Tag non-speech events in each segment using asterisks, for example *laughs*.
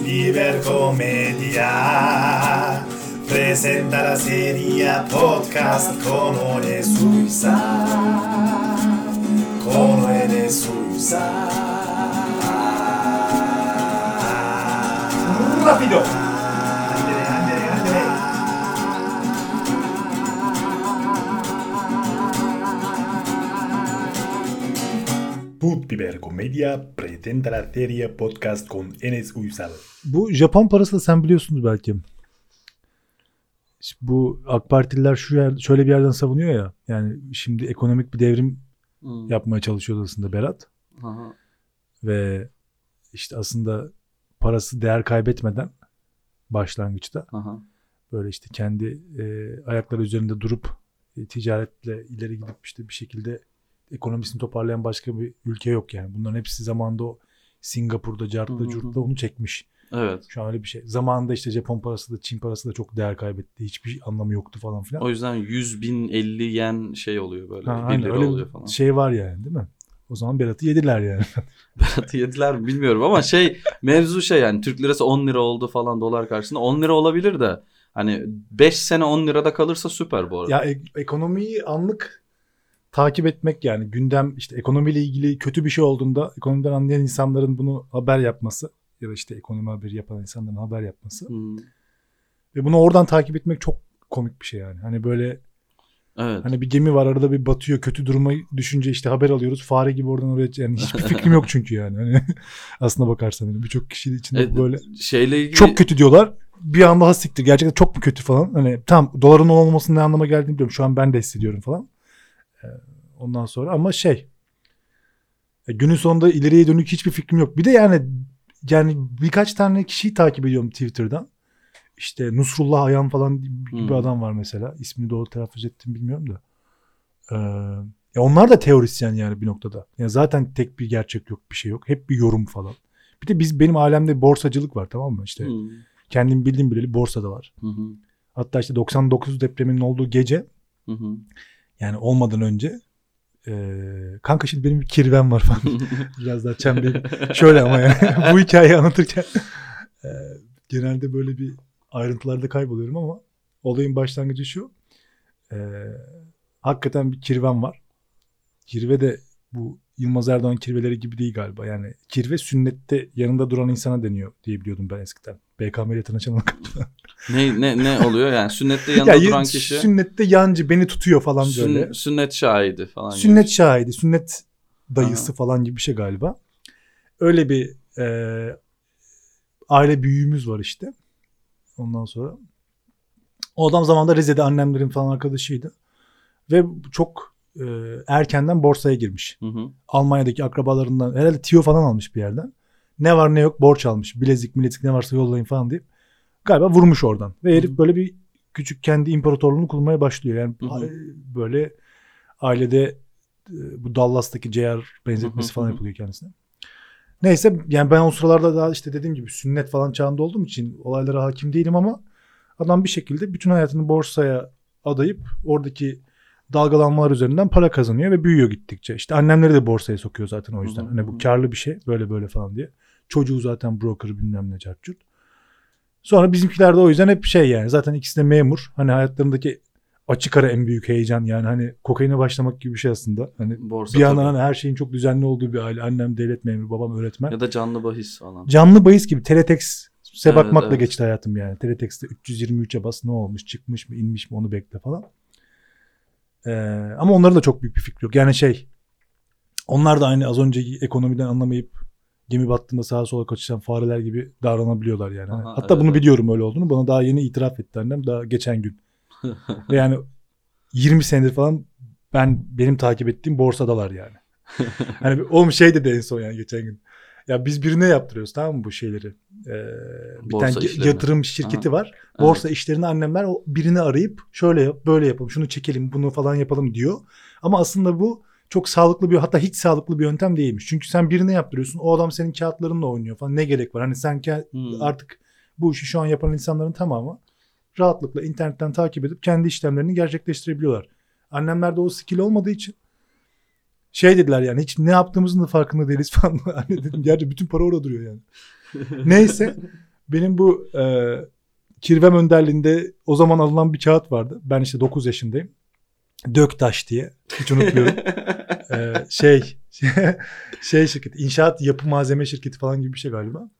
Viver Comedia presenta la serie podcast con One Suiza. Con One Suiza. Rápido. Comedia presenta la serie podcast con Enes Uysal. Bu Japon parası da sen biliyorsunuz belki. İşte bu AK Partililer şu yer, şöyle bir yerden savunuyor ya. Yani şimdi ekonomik bir devrim Hmm. yapmaya çalışıyor aslında Berat. Aha. Ve işte aslında parası değer kaybetmeden başlangıçta Aha. böyle işte kendi e, ayakları üzerinde durup e, ticaretle ileri gidip işte bir şekilde ekonomisini toparlayan başka bir ülke yok yani. Bunların hepsi zamanında o Singapur'da, Cart'ta. Curt'ta onu çekmiş. Evet. Şu an öyle bir şey. Zamanında işte Japon parası da Çin parası da çok değer kaybetti. Hiçbir anlamı yoktu falan filan. O yüzden 100 bin 50 yen şey oluyor böyle. Ha, 1 aynen, lira öyle oluyor falan. şey var yani değil mi? O zaman Berat'ı yediler yani. *laughs* Berat'ı yediler mi bilmiyorum ama şey *laughs* mevzu şey yani Türk lirası 10 lira oldu falan dolar karşısında 10 lira olabilir de hani 5 sene 10 lirada kalırsa süper bu arada. ya ek- ekonomiyi anlık takip etmek yani gündem işte ekonomiyle ilgili kötü bir şey olduğunda ekonomiden anlayan insanların bunu haber yapması ya da işte ekonomi haberi yapan insanların haber yapması Hmm. ve bunu oradan takip etmek çok komik bir şey yani. Hani böyle Evet. Hani bir gemi var arada bir batıyor kötü duruma düşünce işte haber alıyoruz. Fare gibi oradan oraya yani hiçbir fikrim yok çünkü yani. Hani *laughs* aslına bakarsan hani birçok kişinin içinde E, böyle Şeyle ilgili çok kötü diyorlar. Bir anda ha siktir gerçekten çok mu kötü falan. Hani tam doların olmamasının ne anlama geldiğini biliyorum. Şu an ben de hissediyorum falan. Ondan sonra ama şey e, günün sonunda ileriye dönük hiçbir fikrim yok. Bir de yani yani birkaç tane kişiyi takip ediyorum Twitter'dan. İşte Nusrullah Ayan falan gibi Hmm. adam var mesela. İsmini doğru telaffuz ettim bilmiyorum da. Ee, ya onlar da teorisyen yani bir noktada. Yani zaten tek bir gerçek yok, bir şey yok. Hep bir yorum falan. Bir de biz benim alemde borsacılık var tamam mı? İşte Hmm. kendim bildiğim bileli borsada var. Hı. Hatta işte 99 depreminin olduğu gece Hı hı. Yani olmadan önce eee kanka şimdi benim bir kirvem var falan. *laughs* Biraz daha çemberi. Şöyle ama yani *laughs* bu hikayeyi anlatırken eee, genelde böyle bir ayrıntılarda kayboluyorum ama olayın başlangıcı şu. Eee, hakikaten bir kirvem var. Kirve de bu Yılmaz Erdoğan kirveleri gibi değil galiba. Yani kirve sünnette yanında duran insana deniyor diye biliyordum ben eskiden. BKM ile tanışan ne, ne, ne oluyor yani sünnette yanında ya, duran kişi Sünnette yancı beni tutuyor falan sün- böyle. sünnet şahidi falan. gibi. Sünnet şahidi, sünnet dayısı Aha. falan gibi bir şey galiba. Öyle bir e, aile büyüğümüz var işte. Ondan sonra. O adam zamanında Rize'de annemlerin falan arkadaşıydı. Ve çok e, erkenden borsaya girmiş. Hı hı. Almanya'daki akrabalarından herhalde tiyo falan almış bir yerden. Ne var ne yok borç almış. Bilezik bilezik ne varsa yollayın falan deyip. Galiba vurmuş oradan. Ve herif böyle bir küçük kendi imparatorluğunu kurmaya başlıyor. Yani Hı hı. böyle ailede e, bu Dallas'taki JR benzetmesi Hı hı falan yapılıyor kendisine. Neyse yani ben o sıralarda daha işte dediğim gibi sünnet falan çağında olduğum için olaylara hakim değilim ama adam bir şekilde bütün hayatını borsaya adayıp oradaki dalgalanmalar üzerinden para kazanıyor ve büyüyor gittikçe. İşte annemleri de borsaya sokuyor zaten o yüzden. Hani bu karlı bir şey böyle böyle falan diye. Çocuğu zaten broker bilmem ne çarçurt. Sonra bizimkiler de o yüzden hep şey yani zaten ikisi de memur. Hani hayatlarındaki açık ara en büyük heyecan yani hani kokaine başlamak gibi bir şey aslında. Hani Borsa bir yandan hani her şeyin çok düzenli olduğu bir aile. Annem devlet memuru, babam öğretmen. ya da canlı bahis falan. Canlı bahis gibi Teletext'e Evet, bakmakla evet. geçti hayatım yani. Teletext'te 323'e bas ne olmuş çıkmış mı inmiş mi onu bekle falan. Ee, ama onların da çok büyük bir fikri yok. Yani şey onlar da aynı az önceki ekonomiden anlamayıp gemi battığında sağa sola kaçışan fareler gibi davranabiliyorlar yani. Aha, Hatta evet, bunu evet. biliyorum öyle olduğunu. Bana daha yeni itiraf etti annem daha geçen gün. *laughs* Ve yani 20 senedir falan ben benim takip ettiğim borsadalar yani. *laughs* hani oğlum şey dedi en son yani geçen gün. Ya biz birine yaptırıyoruz tamam mı bu şeyleri? Ee, bir Borsa tane işlerini. yatırım şirketi Aha. var. Borsa işlerini annemler o birini arayıp şöyle yap, böyle yapalım, şunu çekelim, bunu falan yapalım diyor. Ama aslında bu çok sağlıklı bir hatta hiç sağlıklı bir yöntem değilmiş. Çünkü sen birine yaptırıyorsun. O adam senin kağıtlarınla oynuyor falan. Ne gerek var? Hani sen Hmm. artık bu işi şu an yapan insanların tamamı rahatlıkla internetten takip edip kendi işlemlerini gerçekleştirebiliyorlar. Annemlerde o skill olmadığı için şey dediler yani hiç ne yaptığımızın da farkında değiliz *laughs* falan. Anne dedim gerçi bütün para orada duruyor yani. *laughs* Neyse benim bu e, Kirvem önderliğinde o zaman alınan bir kağıt vardı. Ben işte 9 yaşındayım. Döktaş diye. Hiç unutmuyorum. *laughs* Ee, şey *laughs* şey şirket inşaat yapı malzeme şirketi falan gibi bir şey galiba.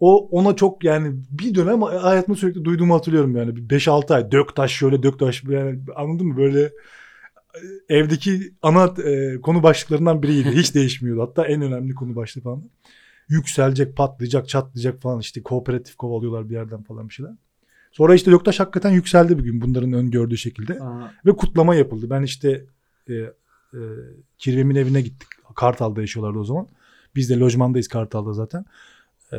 O ona çok yani bir dönem hayatımda sürekli duyduğumu hatırlıyorum yani 5-6 ay Döktaş şöyle Döktaş yani anladın mı böyle e, evdeki ana e, konu başlıklarından biriydi. Hiç *laughs* değişmiyordu. Hatta en önemli konu başlığı falan. Yükselecek, patlayacak, çatlayacak falan işte kooperatif kovalıyorlar bir yerden falan bir şeyler. Sonra işte Döktaş hakikaten yükseldi bir gün bunların öngördüğü şekilde. Aa, Ve kutlama yapıldı. Ben işte e, e, Kirvem'in evine gittik. Kartal'da yaşıyorlardı o zaman. Biz de lojmandayız Kartal'da zaten. E,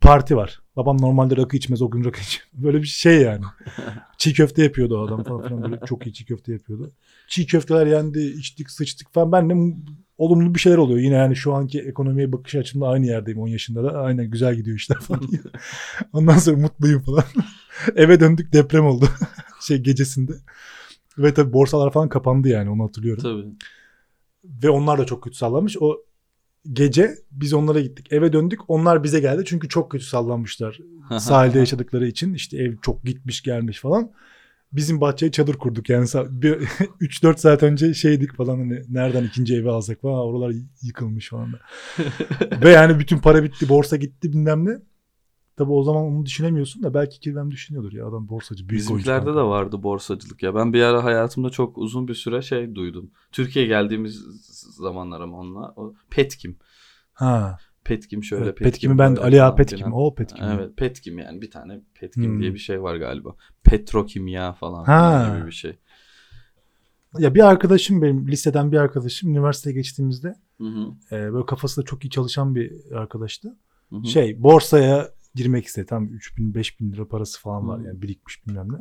parti var. Babam normalde rakı içmez o gün rakı içmez. *laughs* Böyle bir şey yani. *laughs* çiğ köfte yapıyordu o adam falan filan. Böyle çok iyi çiğ köfte yapıyordu. Çiğ köfteler yendi, içtik, sıçtık falan. Ben de olumlu bir şeyler oluyor. Yine yani şu anki ekonomiye bakış açımda aynı yerdeyim 10 yaşında da. Aynen güzel gidiyor işler falan. *laughs* Ondan sonra mutluyum falan. *laughs* Eve döndük deprem oldu. *laughs* şey gecesinde. Ve tabii borsalar falan kapandı yani onu hatırlıyorum. tabii. Ve onlar da çok kötü sallanmış. O gece biz onlara gittik. Eve döndük. Onlar bize geldi. Çünkü çok kötü sallanmışlar. Sahilde yaşadıkları için. işte ev çok gitmiş gelmiş falan. Bizim bahçeye çadır kurduk yani sa- bir *laughs* 3-4 saat önce şeydik falan hani nereden ikinci evi alsak falan oralar yıkılmış falan da. *laughs* Ve yani bütün para bitti borsa gitti bilmem ne. Tabi o zaman onu düşünemiyorsun da belki Kirvem düşünüyordur ya adam borsacı büyük Bizimkilerde de vardı borsacılık ya. Ben bir ara hayatımda çok uzun bir süre şey duydum. Türkiye'ye geldiğimiz zamanlar ama onunla. O Petkim. Ha. Petkim şöyle Evet, Petkim. Petkim'i ben Ali falan Petkim. filan. O Petkim. Evet Petkim yani bir tane Petkim Hmm. diye bir şey var galiba. Petrokimya falan Ha. gibi bir şey. Ya bir arkadaşım benim liseden bir arkadaşım üniversiteye geçtiğimizde Hı hı. e, böyle kafası da çok iyi çalışan bir arkadaştı. Hı hı. Şey borsaya girmek istedi. Tam 3000 5000 lira parası falan var yani birikmiş bilmem ne.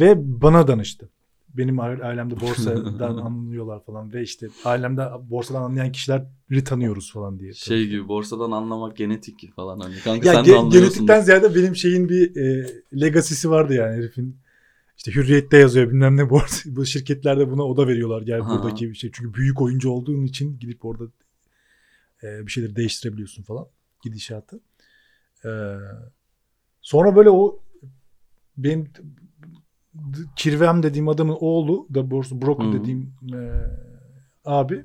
Ve bana danıştı. Benim aile- ailemde borsadan *laughs* anlıyorlar falan ve işte ailemde borsadan anlayan kişileri tanıyoruz falan diye. Şey gibi borsadan anlamak genetik falan hani. Kanka Ya sen de ge- anlıyorsun. genetikten ziyade benim şeyin bir e, legacy'si vardı yani herifin. İşte hürriyette yazıyor bilmem ne borsa. *laughs* Bu şirketlerde buna oda veriyorlar. Gel Aha. buradaki bir şey. Çünkü büyük oyuncu olduğun için gidip orada e, bir şeyleri değiştirebiliyorsun falan. Gidişatı. E, sonra böyle o benim Kirvem dediğim adamın oğlu da borsa broker Hı. dediğim e, abi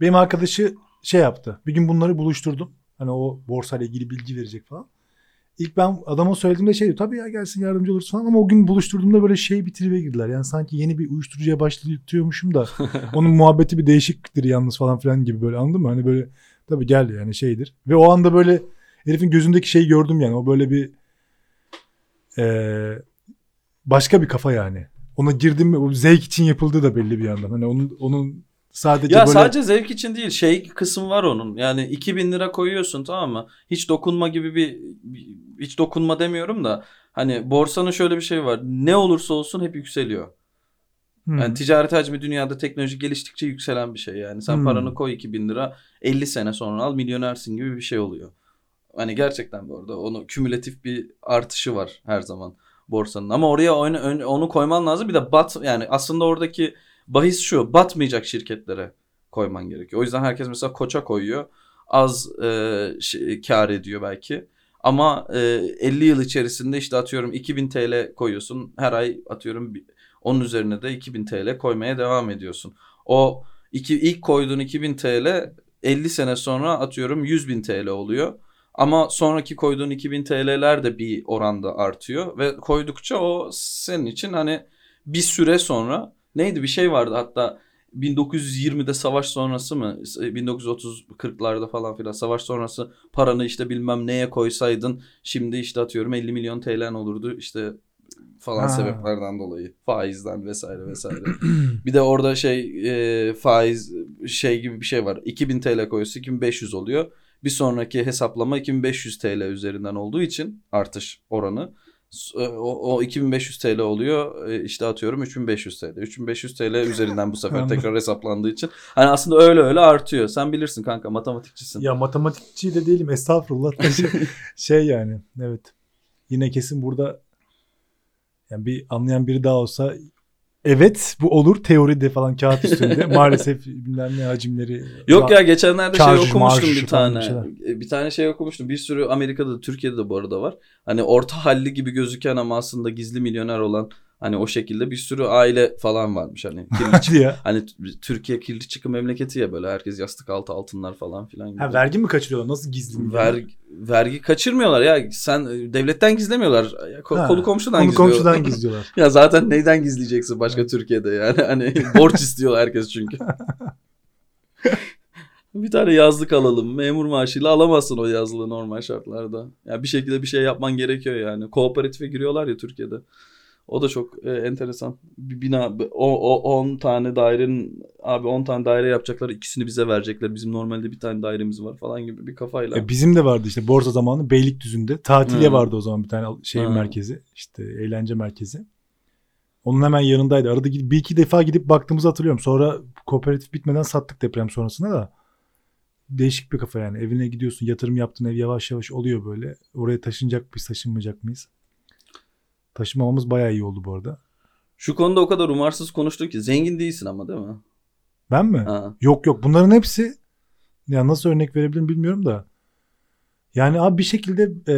benim arkadaşı şey yaptı. Bir gün bunları buluşturdum. Hani o borsayla ilgili bilgi verecek falan. İlk ben adama söylediğimde şey diyor. Tabii ya gelsin yardımcı olursun falan. Ama o gün buluşturduğumda böyle şey bir tribe girdiler. Yani sanki yeni bir uyuşturucuya başlatıyormuşum da *laughs* onun muhabbeti bir değişiktir yalnız falan filan gibi böyle anladın mı? Hani böyle tabii gel yani şeydir. Ve o anda böyle herifin gözündeki şeyi gördüm yani. O böyle bir eee, başka bir kafa yani. Ona girdim mi o zevk için yapıldığı da belli bir yandan. Hani onun onun sadece Ya böyle sadece zevk için değil şey kısım var onun. Yani 2000 lira koyuyorsun tamam mı? Hiç dokunma gibi bir bir- hiç dokunma demiyorum da hani borsanın şöyle bir şey var. Ne olursa olsun hep yükseliyor. Hmm. Yani ticaret hacmi dünyada teknoloji geliştikçe yükselen bir şey yani. Sen Hmm. paranı koy 2000 lira 50 sene sonra al milyonersin gibi bir şey oluyor. Hani gerçekten bu arada onu kümülatif bir artışı var her zaman borsanın. Ama oraya onu, onu koyman lazım. Bir de bat yani aslında oradaki bahis şu batmayacak şirketlere koyman gerekiyor. O yüzden herkes mesela koça koyuyor. Az e, şey, kar ediyor belki. Ama e, 50 yıl içerisinde işte atıyorum 2000 TL koyuyorsun. Her ay atıyorum onun üzerine de 2000 TL koymaya devam ediyorsun. O iki, ilk koyduğun 2000 TL 50 sene sonra atıyorum 100 bin TL oluyor. Ama sonraki koyduğun 2000 TL'ler de bir oranda artıyor. Ve koydukça o senin için hani bir süre sonra neydi bir şey vardı hatta 1920'de savaş sonrası mı 1930-40'larda falan filan savaş sonrası paranı işte bilmem neye koysaydın şimdi işte atıyorum 50 milyon TL'n olurdu işte falan Ha. sebeplerden dolayı faizden vesaire vesaire. *clears throat* bir de orada şey e, faiz şey gibi bir şey var 2000 TL koyuyorsa 2500 oluyor. Bir sonraki hesaplama 2500 TL üzerinden olduğu için artış oranı e, o, o 2500 TL oluyor e, işte atıyorum 3500 TL. 3500 TL üzerinden bu sefer *laughs* tekrar hesaplandığı için hani aslında öyle öyle artıyor. Sen bilirsin kanka matematikçisin. Ya matematikçi de değilim estağfurullah. *laughs* şey, şey yani evet. Yine kesin burada yani bir anlayan biri daha olsa Evet bu olur teoride falan kağıt üstünde. *laughs* Maalesef bilmem ne hacimleri. Yok ya geçenlerde Şarj, şey okumuştum marş bir tane. bir. E, Bir tane şey okumuştum. Bir sürü Amerika'da da Türkiye'de de bu arada var. Hani orta halli gibi gözüken ama aslında gizli milyoner olan hani o şekilde bir sürü aile falan varmış hani. *laughs* Kirli çık- Hadi ya. hani Türkiye kirli çıkı memleketi ya böyle herkes yastık altı altınlar falan filan gibi. Ha, vergi mi kaçırıyorlar? Nasıl gizli mi? Ver- vergi kaçırmıyorlar ya. Sen e, devletten gizlemiyorlar. Ko- Ha, kolu komşudan Konu gizliyor. komşudan *laughs* gizliyorlar. ya zaten neyden gizleyeceksin başka Türkiye'de yani. Hani *laughs* borç istiyor herkes çünkü. bir tane yazlık alalım. Memur maaşıyla alamazsın o yazlığı normal şartlarda. Ya bir şekilde bir şey yapman gerekiyor yani. Kooperatife giriyorlar ya Türkiye'de. O da çok e, enteresan. Bir bina o, o 10 tane dairenin abi 10 tane daire yapacaklar. ikisini bize verecekler. Bizim normalde bir tane dairemiz var falan gibi bir kafayla. E, bizim de vardı işte borsa zamanı Beylikdüzü'nde. Tatiliye Hı. vardı o zaman bir tane şehir Hı. merkezi. işte eğlence merkezi. Onun hemen yanındaydı. Arada gidip, bir iki defa gidip baktığımızı hatırlıyorum. Sonra kooperatif bitmeden sattık deprem sonrasında da. Değişik bir kafa yani. Evine gidiyorsun yatırım yaptığın ev yavaş yavaş oluyor böyle. Oraya taşınacak mıyız taşınmayacak mıyız? Taşımamamız bayağı iyi oldu bu arada. Şu konuda o kadar umarsız konuştuk ki zengin değilsin ama değil mi? Ben mi? Ha. Yok yok bunların hepsi ya nasıl örnek verebilirim bilmiyorum da. Yani abi bir şekilde e,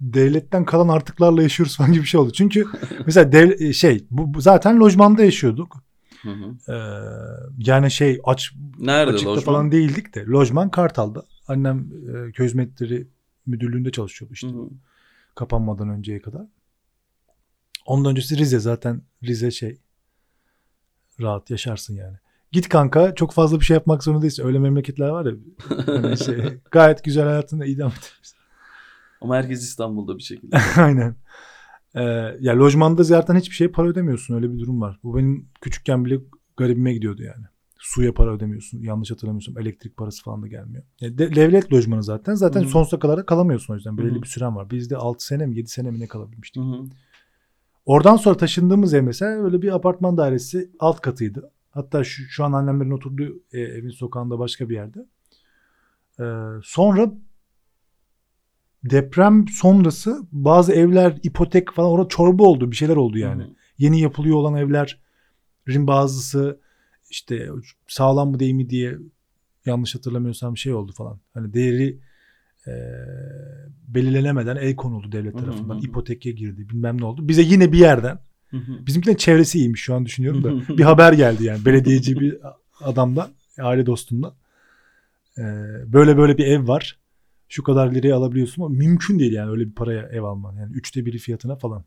devletten kalan artıklarla yaşıyoruz falan gibi bir şey oldu. Çünkü *laughs* mesela dev, e, şey bu, zaten lojmanda yaşıyorduk. Hı hı. E, yani şey aç Nerede açıkta lojman? falan değildik de lojman Kartal'da. Annem e, köy hizmetleri müdürlüğünde çalışıyordu işte Hı hı. Kapanmadan önceye kadar. Ondan öncesi Rize zaten Rize şey rahat yaşarsın yani. Git kanka çok fazla bir şey yapmak zorunda değilsin. Öyle memleketler var ya *laughs* hani şey, gayet güzel hayatında idam edersin. Ama herkes İstanbul'da bir şekilde. *laughs* Aynen. Ee, ya lojmanda zaten hiçbir şeye para ödemiyorsun. Öyle bir durum var. Bu benim küçükken bile garibime gidiyordu yani. Suya para ödemiyorsun. Yanlış hatırlamıyorsam elektrik parası falan da gelmiyor. E, de- devlet lojmanı zaten. Zaten sonsuza kadar da kalamıyorsun o yüzden. Belirli bir süren var. Bizde 6 sene mi 7 sene mi ne kalabilmiştik. Hı hı. Oradan sonra taşındığımız ev mesela öyle bir apartman dairesi alt katıydı. Hatta şu, şu an annemlerin oturduğu e, evin sokağında başka bir yerde. Ee, sonra deprem sonrası bazı evler ipotek falan orada çorba oldu bir şeyler oldu yani. Hı hı. Yeni yapılıyor olan evlerin bazısı işte sağlam mı değil mi diye yanlış hatırlamıyorsam şey oldu falan. Hani değeri e, belirlenemeden el konuldu devlet Hı hı tarafından. hı. İpoteke girdi bilmem ne oldu. Bize yine bir yerden Hı hı. Bizimkilerin çevresi iyiymiş şu an düşünüyorum da. bir haber geldi yani belediyeci bir adamdan, aile dostundan. Ee, böyle böyle bir ev var. Şu kadar liraya alabiliyorsun ama mümkün değil yani öyle bir paraya ev alman. Yani üçte biri fiyatına falan.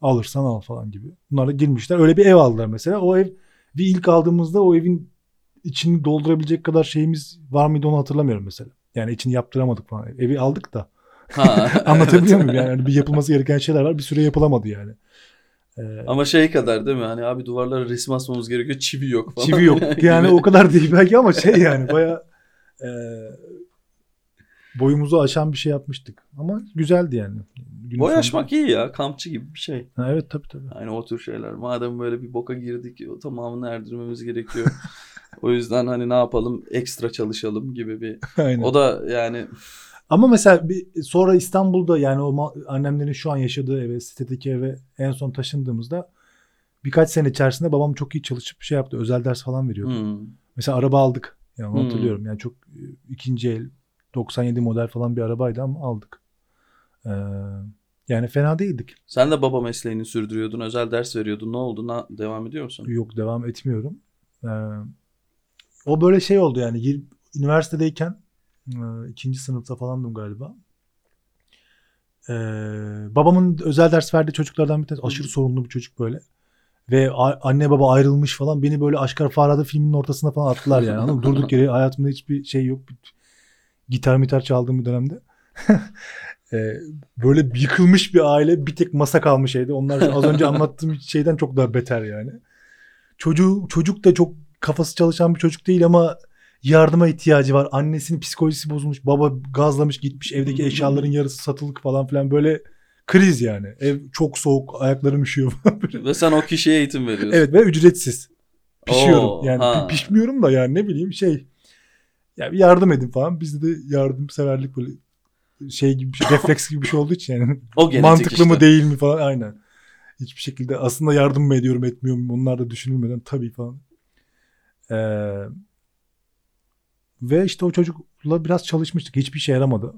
Alırsan al falan gibi. Bunlar da girmişler. Öyle bir ev aldılar mesela. O ev bir ilk aldığımızda o evin içini doldurabilecek kadar şeyimiz var mıydı onu hatırlamıyorum mesela. Yani içini yaptıramadık falan. Evi aldık da. Ha, *laughs* Anlatabiliyor evet. muyum? Yani Hani bir yapılması gereken şeyler var. Bir süre yapılamadı yani. Ee, Ama şey kadar değil mi? Hani abi duvarlara resim asmamız gerekiyor. Çivi yok falan. Çivi yok. *laughs* Yani o kadar değil belki ama şey yani baya e, boyumuzu aşan bir şey yapmıştık. Ama güzeldi yani. Günün Boy açmak iyi ya. Kampçı gibi bir şey. Ha, evet tabii tabii. Yani o tür şeyler. Madem böyle bir boka girdik o tamamını erdirmemiz gerekiyor. *laughs* o yüzden hani ne yapalım? Ekstra çalışalım gibi bir. *laughs* Aynen. O da yani Ama mesela bir, sonra İstanbul'da yani o annemlerin şu an yaşadığı eve, sitedeki eve en son taşındığımızda birkaç sene içerisinde babam çok iyi çalışıp şey yaptı. Özel ders falan veriyordu. hmm. Mesela araba aldık. Yani Hmm. hatırlıyorum. Yani çok e, ikinci el 97 model falan bir arabaydı ama aldık. Ee, yani fena değildik. sen de baba mesleğini sürdürüyordun. Özel ders veriyordun. Ne oldu? Na- devam ediyor musun? Yok devam etmiyorum. Ee, o böyle şey oldu yani üniversitedeyken e, ikinci sınıfta falandım galiba. Ee, babamın özel ders verdiği çocuklardan bir tanesi aşırı sorunlu bir çocuk böyle. Ve anne baba ayrılmış falan beni böyle Aşkar Farada filminin ortasına falan attılar yani. Anladın mı? Durduk yere hayatımda hiçbir şey yok. Gitar mitar çaldığım bir dönemde. *laughs* Ee, böyle yıkılmış bir aile bir tek masa kalmış evde. Onlar *laughs* az önce anlattığım şeyden çok daha beter yani. Çocuğu, çocuk da çok kafası çalışan bir çocuk değil ama yardıma ihtiyacı var. Annesinin psikolojisi bozulmuş. Baba gazlamış gitmiş. Evdeki eşyaların yarısı satılık falan filan. Böyle kriz yani. Ev çok soğuk. Ayaklarım üşüyor falan. *laughs* Böyle. Ve sen o kişiye eğitim veriyorsun. evet ve ücretsiz. Pişiyorum. Oo, yani ha. pi- pişmiyorum da yani ne bileyim şey. Ya bir yardım edin falan. Bizde de yardımseverlik böyle şey gibi bir şey, refleks gibi bir şey olduğu için yani O mantıklı işte. mı değil mi falan aynen. Hiçbir şekilde aslında yardım mı ediyorum etmiyor muyum onlar da düşünülmeden tabii falan. Ee, ve işte o çocukla biraz çalışmıştık. Hiçbir şey yaramadı.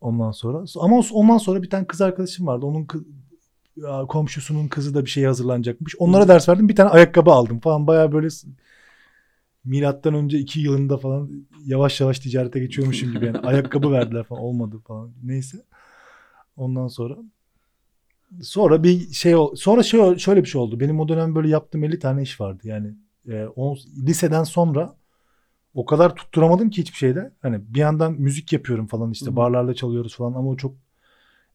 Ondan sonra. Ama ondan sonra bir tane kız arkadaşım vardı. Onun kı- ya komşusunun kızı da bir şey hazırlanacakmış. Onlara ders verdim. Bir tane ayakkabı aldım falan. Baya böyle milattan önce iki yılında falan yavaş yavaş ticarete geçiyormuşum gibi. Yani *laughs* ayakkabı verdiler falan. Olmadı falan. Neyse. Ondan sonra sonra bir şey sonra şey şöyle bir şey oldu. Benim o dönem böyle yaptığım 50 tane iş vardı. Yani e, on, liseden sonra o kadar tutturamadım ki hiçbir şeyde. Hani bir yandan müzik yapıyorum falan işte Hı hı. barlarda çalıyoruz falan ama o çok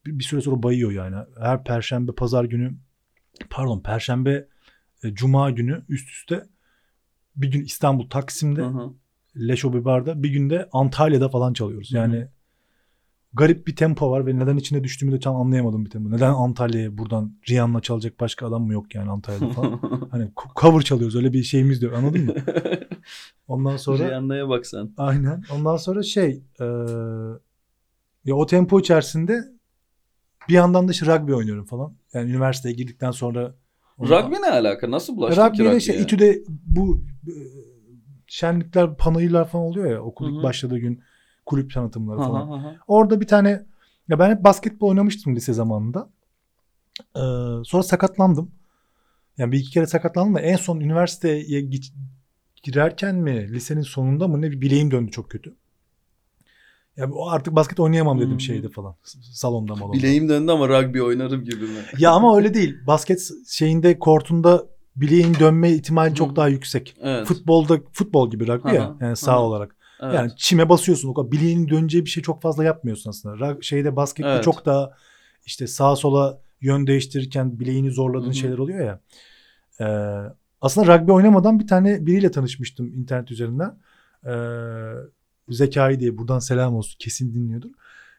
bir, bir süre sonra bayıyor yani. Her perşembe pazar günü pardon perşembe e, cuma günü üst üste bir gün İstanbul Taksim'de Hı hı. Leşo bir barda bir günde Antalya'da falan çalıyoruz. Yani garip bir tempo var ve neden içine düştüğümü de tam anlayamadım bir tempo. Neden Antalya'ya buradan Rihanna'la çalacak başka adam mı yok yani Antalya'da falan. *laughs* hani co- cover çalıyoruz öyle bir şeyimiz de yok anladın mı? *laughs* Ondan sonra Rihanna'ya bak sen. aynen ondan sonra şey e, ya o tempo içerisinde bir yandan da işte rugby oynuyorum falan. Yani üniversiteye girdikten sonra Rugby ne alaka? Nasıl bulaştın ki Rugby'de rugby'ye? şey İTÜ'de bu e, şenlikler, panayırlar falan oluyor ya okul Hı ilk hı. başladığı gün kulüp tanıtımları falan. hı hı. Orada bir tane ya ben hep basketbol oynamıştım lise zamanında. Ee, sonra sakatlandım. Yani bir iki kere sakatlandım da en son üniversiteye gi- girerken mi lisenin sonunda mı ne bir bileğim döndü çok kötü. Ya artık basket oynayamam dedim Hmm. şeyde falan. Salonda malonda. Bileğim döndü ama rugby oynarım gibi mi? Ya ama öyle değil. Basket şeyinde kortunda bileğin dönme ihtimali çok daha yüksek. Evet. Futbolda futbol gibi rugby ya yani sağ aha. olarak. evet. Yani çime basıyorsun. O kadar bileğinin döneceği bir şey çok fazla yapmıyorsun aslında. Ra- Şeyde baskette Evet. çok daha işte sağa sola yön değiştirirken bileğini zorladığın Hı hı. şeyler oluyor ya. Ee, aslında rugby oynamadan bir tane biriyle tanışmıştım internet üzerinden. Ee, Zekai diye buradan selam olsun. Kesin dinliyordur.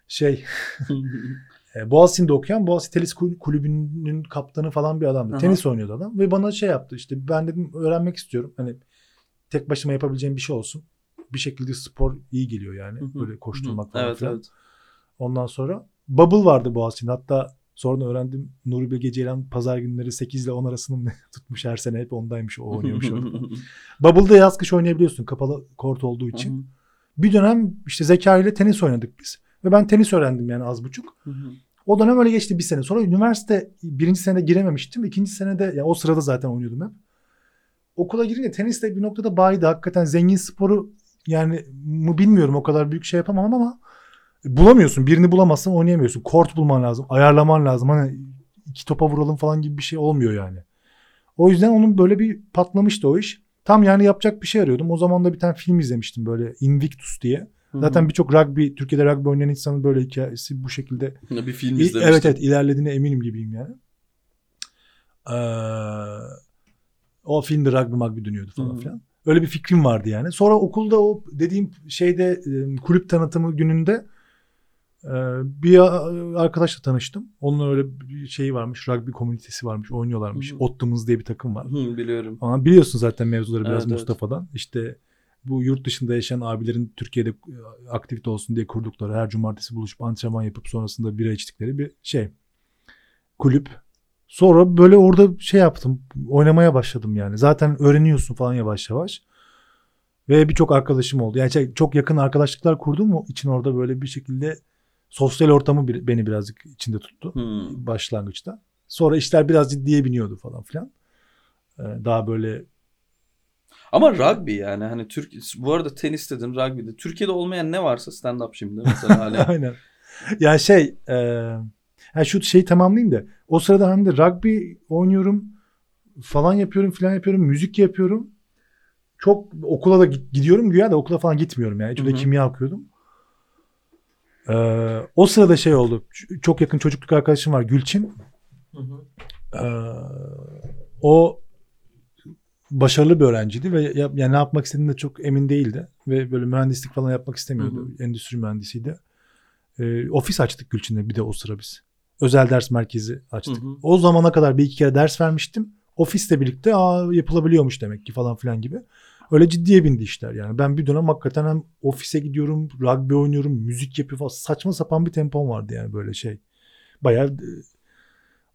Şey *laughs* e, Boğaziçi'nde okuyan Boğaziçi Tenis Kul- Kulübü'nün kaptanı falan bir adamdı. Aha. Tenis oynuyordu adam ve bana şey yaptı işte ben dedim öğrenmek istiyorum. Hani tek başıma yapabileceğim bir şey olsun. Bir şekilde spor iyi geliyor yani. Böyle koşturmak falan evet, filan. evet. Ondan sonra Bubble vardı Boğaziçi'nde. Hatta sonra öğrendim Nuri Bilge Ceylan pazar günleri 8 ile 10 arasını *laughs* tutmuş her sene hep ondaymış o oynuyormuş orada. *laughs* Bubble'da yaz kış oynayabiliyorsun kapalı kort olduğu için. Bir dönem işte Zeka ile tenis oynadık biz. Ve ben tenis öğrendim yani az buçuk. Hı hı. O dönem öyle geçti bir sene. Sonra üniversite birinci senede girememiştim. İkinci senede ya o sırada zaten oynuyordum hep. Okula girince tenis de bir noktada baydı. Hakikaten zengin sporu yani mu bilmiyorum o kadar büyük şey yapamam ama bulamıyorsun. Birini bulamazsan oynayamıyorsun. Kort bulman lazım. Ayarlaman lazım. Hani iki topa vuralım falan gibi bir şey olmuyor yani. O yüzden onun böyle bir patlamıştı o iş. Tam yani yapacak bir şey arıyordum. O zaman da bir tane film izlemiştim böyle Invictus diye. Zaten birçok rugby, Türkiye'de rugby oynayan insanın böyle hikayesi bu şekilde bir film izlemiştim. Evet evet ilerlediğine eminim gibiyim yani. Ee, o filmde rugby magby dönüyordu falan filan. Öyle bir fikrim vardı yani. Sonra okulda o dediğim şeyde e, kulüp tanıtımı gününde bir a- arkadaşla tanıştım. Onun öyle bir şeyi varmış. Rugby komünitesi varmış. Oynuyorlarmış. Hı. Ottumuz diye bir takım var. Hı, biliyorum. Ama biliyorsun zaten mevzuları biraz Evet, evet. Mustafa'dan. İşte bu yurt dışında yaşayan abilerin Türkiye'de e, aktivite olsun diye kurdukları her cumartesi buluşup antrenman yapıp sonrasında bira içtikleri bir şey. Kulüp. Sonra böyle orada şey yaptım. Oynamaya başladım yani. Zaten öğreniyorsun falan yavaş yavaş. Ve birçok arkadaşım oldu. Yani şey, çok yakın arkadaşlıklar kurdum mu için orada böyle bir şekilde sosyal ortamı bir- beni birazcık içinde tuttu Hı. başlangıçta. Sonra işler biraz ciddiye biniyordu falan filan. Ee, Daha böyle Ama rugby yani hani Türk bu arada tenis dedim rugby'de. Türkiye'de olmayan ne varsa stand up şimdi mesela *laughs* hani. aynen. Ya şey e, yani şu şeyi tamamlayayım da o sırada hem de rugby oynuyorum falan yapıyorum filan yapıyorum müzik yapıyorum. Çok okula da gidiyorum güya da okula falan gitmiyorum yani. Hı. kimya okuyordum. Ee, o sırada şey oldu. Çok yakın çocukluk arkadaşım var Gülçin. Ee, o başarılı bir öğrenciydi ve ya, yani ne yapmak istediğinde çok emin değildi ve böyle mühendislik falan yapmak istemiyordu. Endüstri mühendisiydi. Ee, ofis açtık Gülçin'le bir de o sıra biz. Özel ders merkezi açtık. Hı hı. O zamana kadar bir iki kere ders vermiştim. Ofisle birlikte aa yapılabiliyormuş demek ki falan filan gibi. Öyle ciddiye bindi işler yani. Ben bir dönem hakikaten hem ofise gidiyorum, rugby oynuyorum, müzik yapıyor falan. Saçma sapan bir tempom vardı yani böyle şey. Bayağı e,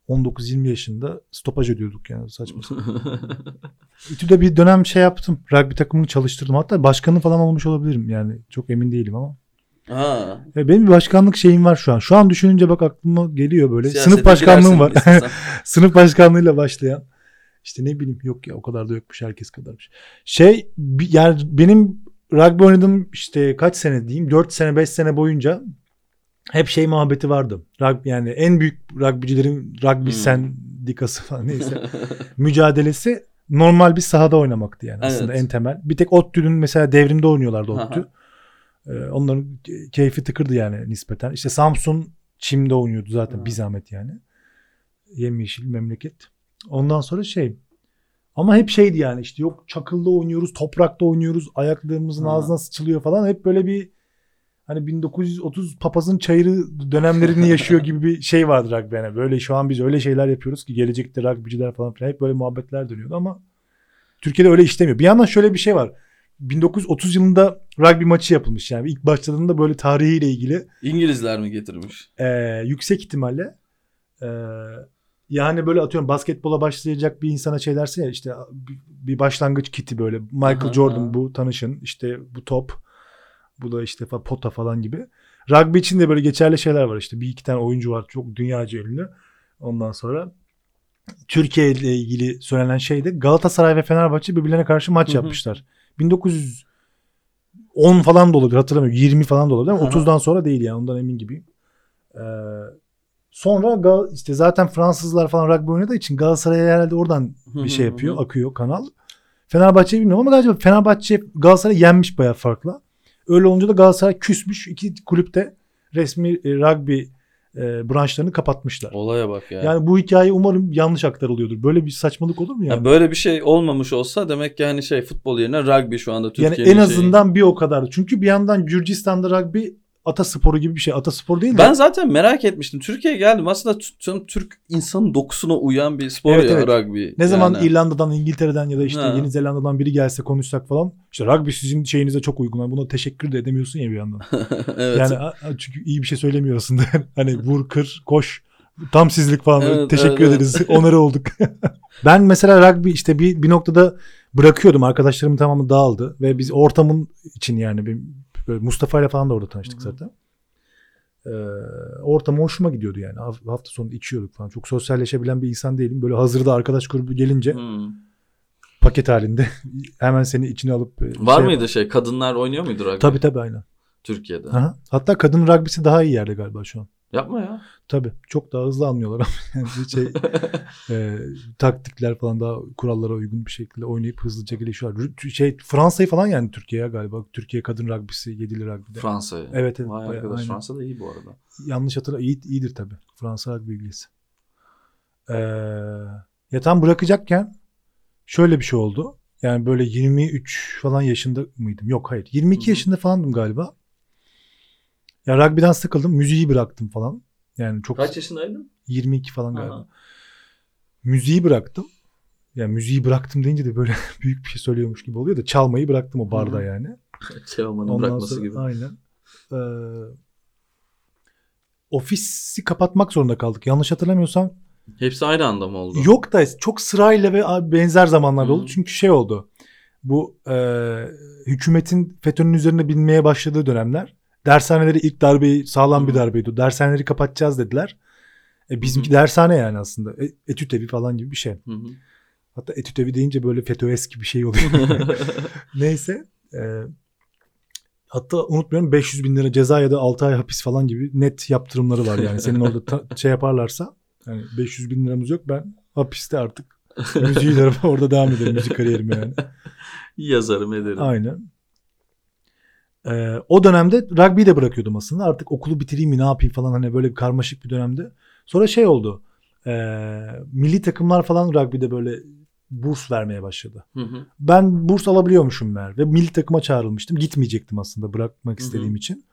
19-20 yaşında stopaj ödüyorduk yani saçma sapan. *laughs* İTÜ'de bir dönem şey yaptım. Rugby takımını çalıştırdım. Hatta başkanı falan olmuş olabilirim yani. Çok emin değilim ama. Ha. Ya benim bir başkanlık şeyim var şu an. Şu an düşününce bak aklıma geliyor böyle. Siyasete Sınıf başkanlığım var. *laughs* Sınıf başkanlığıyla başlayan. İşte ne bileyim yok ya o kadar da yokmuş herkes kadarmış. Şey yani benim rugby oynadım işte kaç sene diyeyim 4 sene 5 sene boyunca hep şey muhabbeti vardı. Rugby, yani en büyük rugbycilerin rugby Hmm. sendikası falan *laughs* neyse mücadelesi normal bir sahada oynamaktı yani aslında Evet. en temel. Bir tek ODTÜ'nün mesela devrimde oynuyorlardı. ODTÜ. Ee, onların ke- keyfi tıkırdı yani nispeten. İşte Samsun çimde oynuyordu zaten Ha. bir zahmet yani. Yemyeşil memleket. Ondan sonra şey ama hep şeydi yani işte yok çakılda oynuyoruz, toprakta oynuyoruz, ayaklarımızın Ha. ağzına sıçılıyor falan. Hep böyle bir hani 1930 papazın çayırı dönemlerini yaşıyor *laughs* gibi bir şey vardı rugby. Yani böyle şu an biz öyle şeyler yapıyoruz ki gelecekte rugbyciler falan filan hep böyle muhabbetler dönüyordu ama Türkiye'de öyle işlemiyor. Bir yandan şöyle bir şey var. 1930 yılında rugby maçı yapılmış yani ilk başladığında böyle tarihiyle ilgili İngilizler mi getirmiş? e, yüksek ihtimalle e, yani böyle atıyorum basketbola başlayacak bir insana şey dersin ya işte bir- başlangıç kiti böyle Michael Aha, Jordan aha. bu tanışın işte bu top bu da işte pota falan gibi. Rugby için de böyle geçerli şeyler var işte bir iki tane oyuncu var çok dünyaca ünlü. Ondan sonra Türkiye ile ilgili söylenen şey de Galatasaray ve Fenerbahçe birbirlerine karşı maç Hı hı. yapmışlar. 1910 falan da olabilir hatırlamıyorum. 20 falan da olabilir ama Aha. 30'dan sonra değil yani ondan emin gibiyim. Ee, sonra işte zaten Fransızlar falan rugby oynadığı için Galatasaray herhalde oradan bir şey yapıyor. Akıyor kanal. Fenerbahçe'yi bilmiyorum ama galiba Fenerbahçe Galatasaray yenmiş bayağı farklı. Öyle olunca da Galatasaray küsmüş. İki kulüpte resmi e, rugby e, branşlarını kapatmışlar. Olaya bak ya. Yani bu hikaye umarım yanlış aktarılıyordur. Böyle bir saçmalık olur mu yani? Ya böyle bir şey olmamış olsa demek ki hani şey futbol yerine rugby şu anda yani Türkiye'nin en şeyi. azından bir o kadar. Çünkü bir yandan Gürcistan'da rugby atasporu gibi bir şey. Ataspor değil de. Ben zaten merak etmiştim. Türkiye'ye geldim. Aslında tüm Türk insanın dokusuna uyan bir spor Evet, ya evet. rugby. Ne zaman Yani. İrlanda'dan, İngiltere'den ya da işte Ha. Yeni Zelanda'dan biri gelse konuşsak falan. İşte rugby sizin şeyinize çok uygun. Buna teşekkür de edemiyorsun ya bir yandan. *laughs* evet. Yani çünkü iyi bir şey söylemiyor aslında. *laughs* hani vur, kır, koş. Tam sizlik falan. Evet, teşekkür evet, ederiz. *laughs* Onarı olduk. ben mesela rugby işte bir, bir noktada bırakıyordum. Arkadaşlarımın tamamı dağıldı. Ve biz ortamın için yani bir, böyle Mustafa ile falan da orada tanıştık Hı hı. zaten. Ee, ortam hoşuma gidiyordu yani. Haf- Hafta sonu içiyorduk falan. Çok sosyalleşebilen bir insan değilim. Böyle hazırda arkadaş grubu gelince Hmm. paket halinde *laughs* hemen seni içine alıp e, Var şey- mıydı şey? Kadınlar oynuyor muydu rugby? Tabii tabii aynen. Türkiye'de. Aha. Hatta kadın rugby'si daha iyi yerde galiba şu an. Yapma ya. Tabii. Çok daha hızlı anlıyorlar ama *laughs* yani şey *laughs* e, taktikler falan daha kurallara uygun bir şekilde oynayıp hızlıca gelişiyorlar. Şey Fransa'yı falan yani Türkiye'ye galiba. Türkiye kadın rugby'si yedili rugby'de. Fransa'ya. Evet, evet, Vay bayağı, arkadaş aynen. Fransa da iyi bu arada. Yanlış hatırla iyi, iyidir tabii. Fransa rugby ilgisi. Ee, ya tam bırakacakken şöyle bir şey oldu. Yani böyle 23 falan yaşında mıydım? Yok hayır. 22 Hı hı. yaşında falandım galiba. Ya rugby'den sıkıldım. Müziği bıraktım falan. Yani çok Kaç yaşındaydın? 22 falan galiba. Aha. Müziği bıraktım. Yani müziği bıraktım deyince de böyle *laughs* büyük bir şey söylüyormuş gibi oluyor da çalmayı bıraktım o barda Hı hı. yani. *laughs* Teoman'ın Ondan bırakması sonra gibi. aynen. Ee, ofisi kapatmak zorunda kaldık. Yanlış hatırlamıyorsam Hepsi aynı anda mı oldu? yok da çok sırayla ve benzer zamanlarda oldu. Çünkü şey oldu. Bu e, hükümetin FETÖ'nün üzerine binmeye başladığı dönemler. Dershaneleri ilk darbeyi sağlam bir darbeydi. Dershaneleri kapatacağız dediler. E, bizimki Hı. dershane yani aslında. E, etüt evi falan gibi bir şey. Hatta etüt evi deyince böyle FETÖ eski bir şey oluyor. *laughs* Neyse. e, hatta unutmuyorum 500 bin lira ceza ya da 6 ay hapis falan gibi net yaptırımları var yani. Senin orada ta- *laughs* şey yaparlarsa yani 500 bin liramız yok ben hapiste artık müziği *laughs* orada devam ederim müzik kariyerime yani. Yazarım ederim. Aynen. Ee, o dönemde rugby'yi de bırakıyordum aslında. Artık okulu bitireyim mi ne yapayım falan hani böyle bir karmaşık bir dönemde. Sonra şey oldu. Ee, milli takımlar falan rugby'de böyle burs vermeye başladı. Hı hı. Ben burs alabiliyormuşum meğer ve milli takıma çağrılmıştım. Gitmeyecektim aslında bırakmak istediğim hı. için.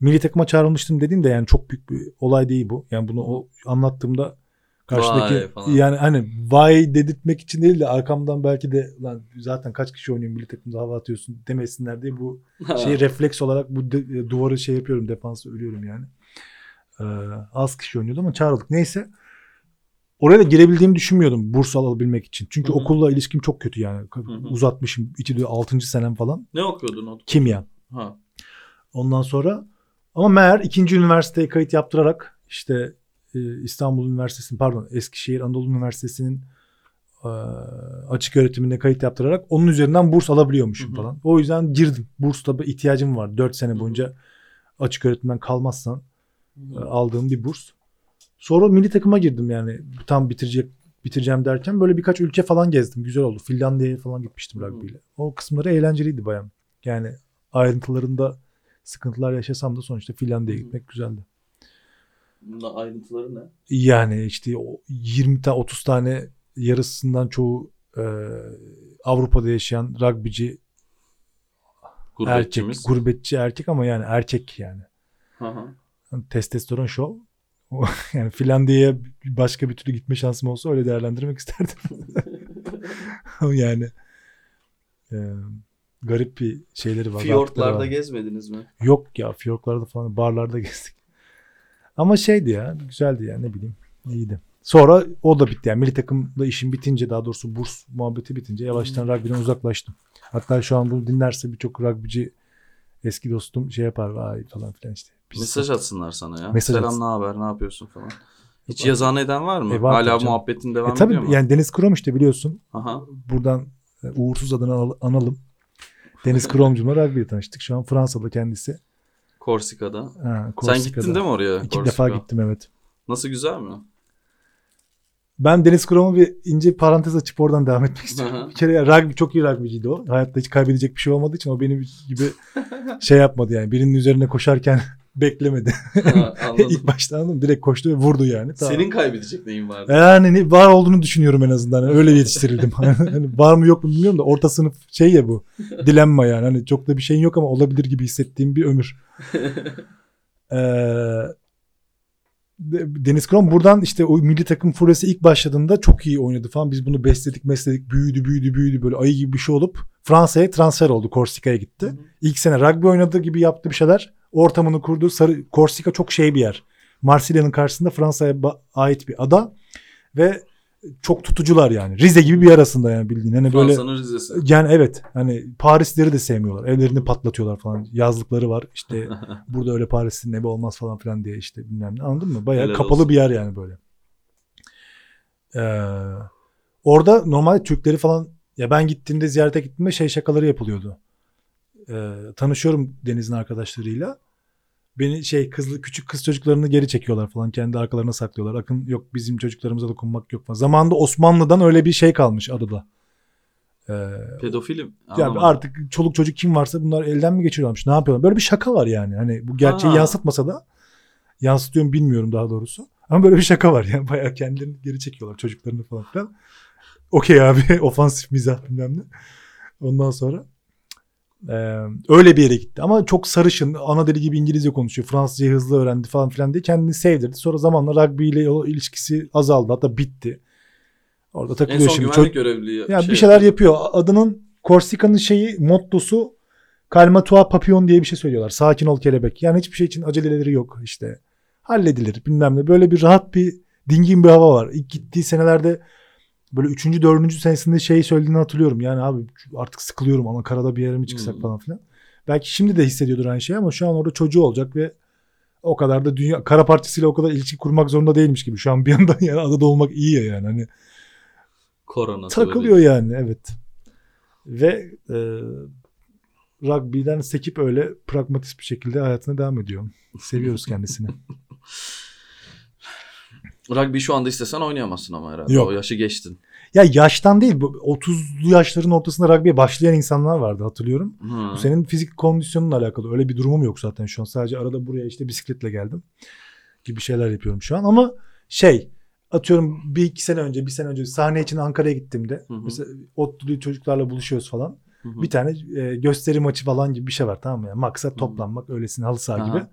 Milli takıma çağrılmıştım dediğim de yani çok büyük bir olay değil bu. Yani bunu o anlattığımda karşıdaki Vay falan. yani hani vay dedirtmek için değil de arkamdan belki de lan zaten kaç kişi oynuyor milli takımda hava atıyorsun demesinler diye bu şey refleks olarak bu de- duvarı şey yapıyorum defansı ölüyorum yani. Ee, az kişi oynuyordu ama çağrıldık. Neyse. oraya da girebildiğimi düşünmüyordum burs alabilmek için. Çünkü Hı hı. okulla ilişkim çok kötü yani. hı. Uzatmışım. İçi 6. senem falan. Ne okuyordun o? Kimya. Ha. Ondan sonra ama meğer ikinci üniversiteye kayıt yaptırarak işte e, İstanbul Üniversitesi'nin pardon Eskişehir Anadolu Üniversitesi'nin e, açık öğretimine kayıt yaptırarak onun üzerinden burs alabiliyormuşum Hı hı. falan. O yüzden girdim. Bursta bir ihtiyacım var. 4 sene Hı hı. boyunca açık öğretimden kalmazsan e, aldığım bir burs. Sonra milli takıma girdim yani tam bitirecek bitireceğim derken böyle birkaç ülke falan gezdim. Güzel oldu. Finlandiya'ya falan gitmiştim Hı. rugby'yle. O kısımları eğlenceliydi bayan. Yani ayrıntılarında sıkıntılar yaşasam da sonuçta Finlandiya'ya Hı. gitmek güzeldi. Bunda ayrıntıları ne? Yani işte o 20 tane 30 tane yarısından çoğu e, Avrupa'da yaşayan rugbyci erkek, gurbetçi erkek ama yani erkek yani. Hı hı. Testosteron şov. *laughs* Yani Finlandiya'ya başka bir türlü gitme şansım olsa öyle değerlendirmek isterdim. *laughs* *laughs* yani e, garip bir şeyleri var. Fiyortlarda var. gezmediniz mi? Yok ya fiyorklarda falan barlarda gezdik. Ama şeydi ya güzeldi ya ne bileyim iyiydi. Sonra o da bitti yani milli takımda işim bitince daha doğrusu burs muhabbeti bitince yavaştan rugby'den uzaklaştım. Hatta şu an bunu dinlerse birçok rugbyci eski dostum şey yapar vay falan filan işte. Biz- Mesaj atsınlar sana ya. Mesaj Selam atsın. ne haber ne yapıyorsun falan. Hiç yazan eden var mı? E, var Hala canım. muhabbetin devam E tabii ediyor mu? yani Deniz Krom işte biliyorsun. Aha. Buradan e, uğursuz adını anal- analım. Deniz Kromcum'la rugby'de tanıştık. Şu an Fransa'da kendisi. Korsika'da. Ha, Sen Korsika'da. gittin değil mi oraya? İki Korsika? defa gittim evet. Nasıl güzel mi? Ben Deniz Krom'u bir ince parantez açıp oradan devam etmek Hı istiyorum. hı. bir kere rugby çok iyi rugbyciydi o. Hayatta hiç kaybedecek bir şey olmadığı için o benim gibi *laughs* şey yapmadı yani. Birinin üzerine koşarken beklemedi. Ha. *laughs* İlk başta anladım. Direkt koştu ve vurdu yani. Tamam. Senin kaybedecek neyin vardı? Yani ne- var olduğunu düşünüyorum en azından. Yani öyle *laughs* yetiştirildim. *laughs* Hani var mı yok mu bilmiyorum da orta sınıf şey ya bu. Dilenma yani. Hani çok da bir şeyin yok ama olabilir gibi hissettiğim bir ömür. Ee, De- Deniz Krom buradan işte o milli takım furyası ilk başladığında çok iyi oynadı falan. Biz bunu besledik besledik büyüdü büyüdü büyüdü böyle ayı gibi bir şey olup Fransa'ya transfer oldu. Korsika'ya gitti. Hı hı. İlk sene rugby oynadığı gibi yaptı bir şeyler. Ortamını kurdu. Sarı, Korsika çok şey bir yer. Marsilya'nın karşısında Fransa'ya ait bir ada ve çok tutucular yani. Rize gibi bir yer aslında yani bildiğin. Hani böyle Fransa'nın Rize'si. yani evet hani Parisleri de sevmiyorlar. Evlerini patlatıyorlar falan. Yazlıkları var. İşte *laughs* burada öyle Paris'in evi olmaz falan filan diye işte bilmem ne. Anladın mı? Bayağı Helal kapalı olsun. bir yer yani böyle. Ee, orada normalde Türkleri falan ya ben gittiğimde ziyarete gittiğimde şey şakaları yapılıyordu. Ee, tanışıyorum Deniz'in arkadaşlarıyla. Beni şey kızlı küçük kız çocuklarını geri çekiyorlar falan. Kendi arkalarına saklıyorlar. Akın yok bizim çocuklarımıza dokunmak yok falan. Zamanında Osmanlı'dan öyle bir şey kalmış adada. Ee, Pedofilim. ya Anlamadım. artık çoluk çocuk kim varsa bunlar elden mi geçiriyorlarmış? Ne yapıyorlar? Böyle bir şaka var yani. Hani bu gerçeği Ha. yansıtmasa da yansıtıyorum bilmiyorum daha doğrusu. Ama böyle bir şaka var yani. *laughs* Bayağı kendilerini geri çekiyorlar çocuklarını falan filan. Okey abi *laughs* ofansif mizah bilmem ne. Ondan sonra eee, öyle bir yere gitti. Ama çok sarışın, ana dili gibi İngilizce konuşuyor. Fransızcayı hızlı öğrendi falan filan diye kendini sevdirdi. Sonra zamanla rugby ile ilişkisi azaldı. Hatta bitti. Orada en takılıyor son şimdi. Çok- görevliliği. ya bir şeyler yapıyor. Adının Korsika'nın şeyi mottosu Calma tua papillon diye bir şey söylüyorlar. Sakin ol kelebek. Yani hiçbir şey için aceleleri yok işte. Halledilir bilmem ne. Böyle bir rahat bir dingin bir hava var. İlk gittiği senelerde böyle 3. 4. senesinde şey söylediğini hatırlıyorum. Yani abi artık sıkılıyorum ama karada bir yere mi çıksak Hmm. falan filan. Belki şimdi de hissediyordur aynı şey ama şu an orada çocuğu olacak ve o kadar da dünya kara parçasıyla o kadar ilişki kurmak zorunda değilmiş gibi. Şu an bir yandan *laughs* yani adada olmak iyi ya yani. Hani Korona takılıyor yani evet. Ve e, rugby'den sekip öyle pragmatist bir şekilde hayatına devam ediyor. Seviyoruz *laughs* kendisini. Rugby şu anda istesen oynayamazsın ama herhalde. Yok. O yaşı geçtin. ya yaştan değil bu 30'lu yaşların ortasında rugby'ye başlayan insanlar vardı hatırlıyorum. Hı. Bu senin fizik kondisyonunla alakalı. Öyle bir durumum yok zaten şu an. Sadece arada buraya işte bisikletle geldim. Gibi şeyler yapıyorum şu an ama şey atıyorum bir iki sene önce bir sene önce sahne için Ankara'ya gittiğimde Hı hı. mesela ODTÜ'lü çocuklarla buluşuyoruz falan. Hı hı. Bir tane e, gösteri maçı falan gibi bir şey var tamam mı? Yani maksat toplanmak öylesine halı saha Aha. gibi.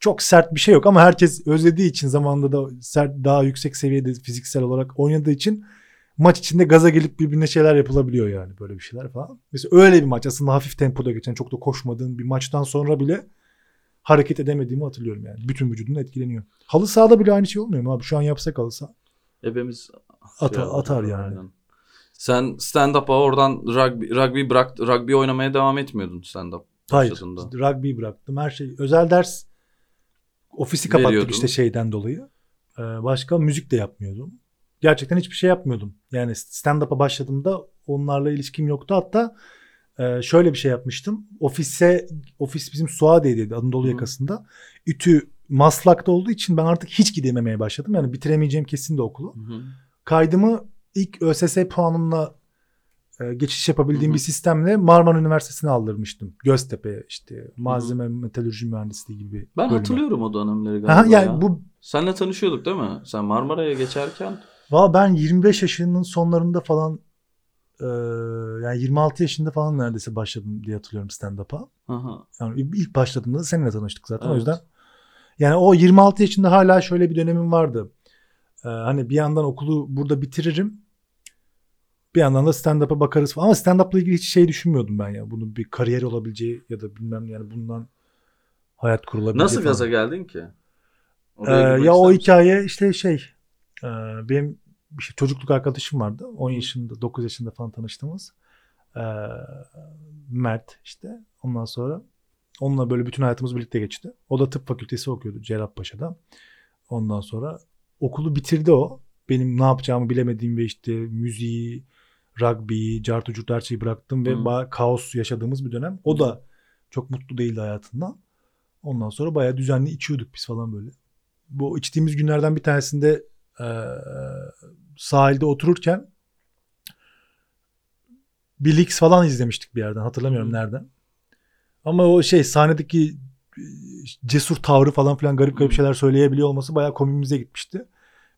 Çok sert bir şey yok ama herkes özlediği için zamanında da sert daha yüksek seviyede fiziksel olarak oynadığı için maç içinde gaza gelip birbirine şeyler yapılabiliyor yani böyle bir şeyler falan. Mesela öyle bir maç aslında hafif tempoda geçen çok da koşmadığın bir maçtan sonra bile hareket edemediğimi hatırlıyorum yani. Bütün vücudun etkileniyor. Halı sahada bile aynı şey olmuyor mu abi? Şu an yapsak halı saha. Ebemiz At- şey atar yani. aynen. Sen stand-up'a oradan rugby, rugby bırak, rugby oynamaya devam etmiyordun stand-up. Hayır. başladığında. Rugby bıraktım. Her şey. Özel ders ofisi kapattık Veriyordun. işte şeyden dolayı. Ee, başka müzik de yapmıyordum. Gerçekten hiçbir şey yapmıyordum. Yani stand-up'a başladığımda onlarla ilişkim yoktu. Hatta e, şöyle bir şey yapmıştım. Ofise ofis bizim Suadiye'deydi Anadolu Hı. yakasında. İTÜ Maslak'ta olduğu için ben artık hiç gidememeye başladım. Yani bitiremeyeceğim kesin de okulu. Hı. Kaydımı ilk ÖSS puanımla e, geçiş yapabildiğim Hı hı. bir sistemle Marmara Üniversitesi'ne aldırmıştım. Göztepe işte malzeme metalürji mühendisliği gibi. Ben bölüme. hatırlıyorum o dönemleri galiba Aha, yani ya. bu Senle tanışıyorduk değil mi? Sen Marmara'ya geçerken valla ben 25 yaşının sonlarında falan e, yani 26 yaşında falan neredeyse başladım diye hatırlıyorum stand-up'a. Yani ilk başladığımda da seninle tanıştık zaten o Evet. yüzden. Yani o 26 yaşında hala şöyle bir dönemim vardı. Ee, hani bir yandan okulu burada bitiririm. Bir yandan da stand-up'a bakarız falan. Ama stand-up'la ilgili hiç şey düşünmüyordum ben ya. Bunun bir kariyer olabileceği ya da bilmem yani bundan hayat kurulabileceği Nasıl falan. gaza geldin ki? Ee, ya o hikaye işte şey e, benim bir şey, çocukluk arkadaşım vardı. 10 yaşında 9 yaşında falan tanıştığımız. Ee, Mert işte. Ondan sonra onunla böyle bütün hayatımız birlikte geçti. O da tıp fakültesi okuyordu Cerrahpaşa'da. Ondan sonra okulu bitirdi o. Benim ne yapacağımı bilemediğim ve işte müziği, rugby'yi, cartu şeyi bıraktım ve ba- kaos yaşadığımız bir dönem. O da çok mutlu değildi hayatından. Ondan sonra bayağı düzenli içiyorduk biz falan böyle. Bu içtiğimiz günlerden bir tanesinde eee, sahilde otururken bir Leaks falan izlemiştik bir yerden. Hatırlamıyorum Hı. nereden. Ama o şey sahnedeki e, cesur tavrı falan filan garip garip şeyler söyleyebiliyor olması bayağı komimize gitmişti.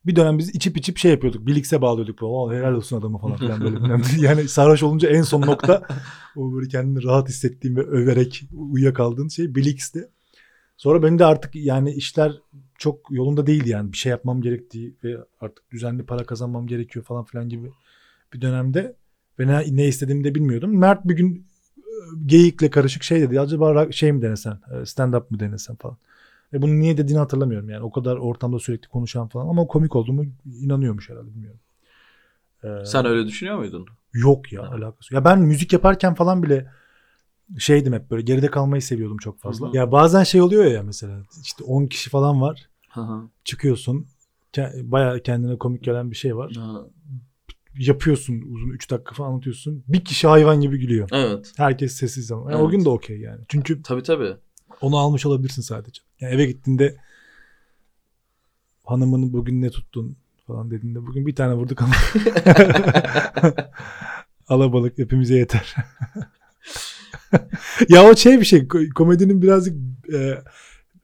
Bir dönem biz içip içip şey yapıyorduk. Bilix'e bağlıyorduk. "Aa, helal olsun adamı falan filan böyle. *laughs* bilmem yani sarhoş olunca en son nokta o böyle kendini rahat hissettiğim ve överek uyuyakaldığın şey Bilix'ti. Sonra benim de artık yani işler çok yolunda değildi yani. Bir şey yapmam gerektiği ve artık düzenli para kazanmam gerekiyor falan filan gibi bir dönemde ve ne, ne istediğimi de bilmiyordum. Mert bir gün e, geyikle karışık şey dedi. Acaba şey mi denesen, e, stand up mı denesen falan. Ve bunu niye dediğini hatırlamıyorum yani. O kadar ortamda sürekli konuşan falan ama komik olduğumu inanıyormuş herhalde bilmiyorum. Ee, Sen öyle düşünüyor muydun? Yok ya Ha. alakası. Ya ben müzik yaparken falan bile şeydim hep böyle geride kalmayı seviyordum çok fazla. Hı hı. Ya bazen şey oluyor ya mesela işte 10 kişi falan var. Hı hı. Çıkıyorsun. ke- Bayağı kendine komik gelen bir şey var. Ha, Yapıyorsun uzun 3 dakika falan anlatıyorsun. Bir kişi hayvan gibi gülüyor. Evet. Herkes sessiz ama. Yani O Evet. gün de okey yani. Çünkü Tabii tabii. Onu almış olabilirsin sadece. Yani eve gittiğinde hanımını bugün ne tuttun falan dediğinde bugün bir tane vurduk ama *laughs* alabalık hepimize yeter. *laughs* ya o şey bir şey ko- komedinin birazcık e,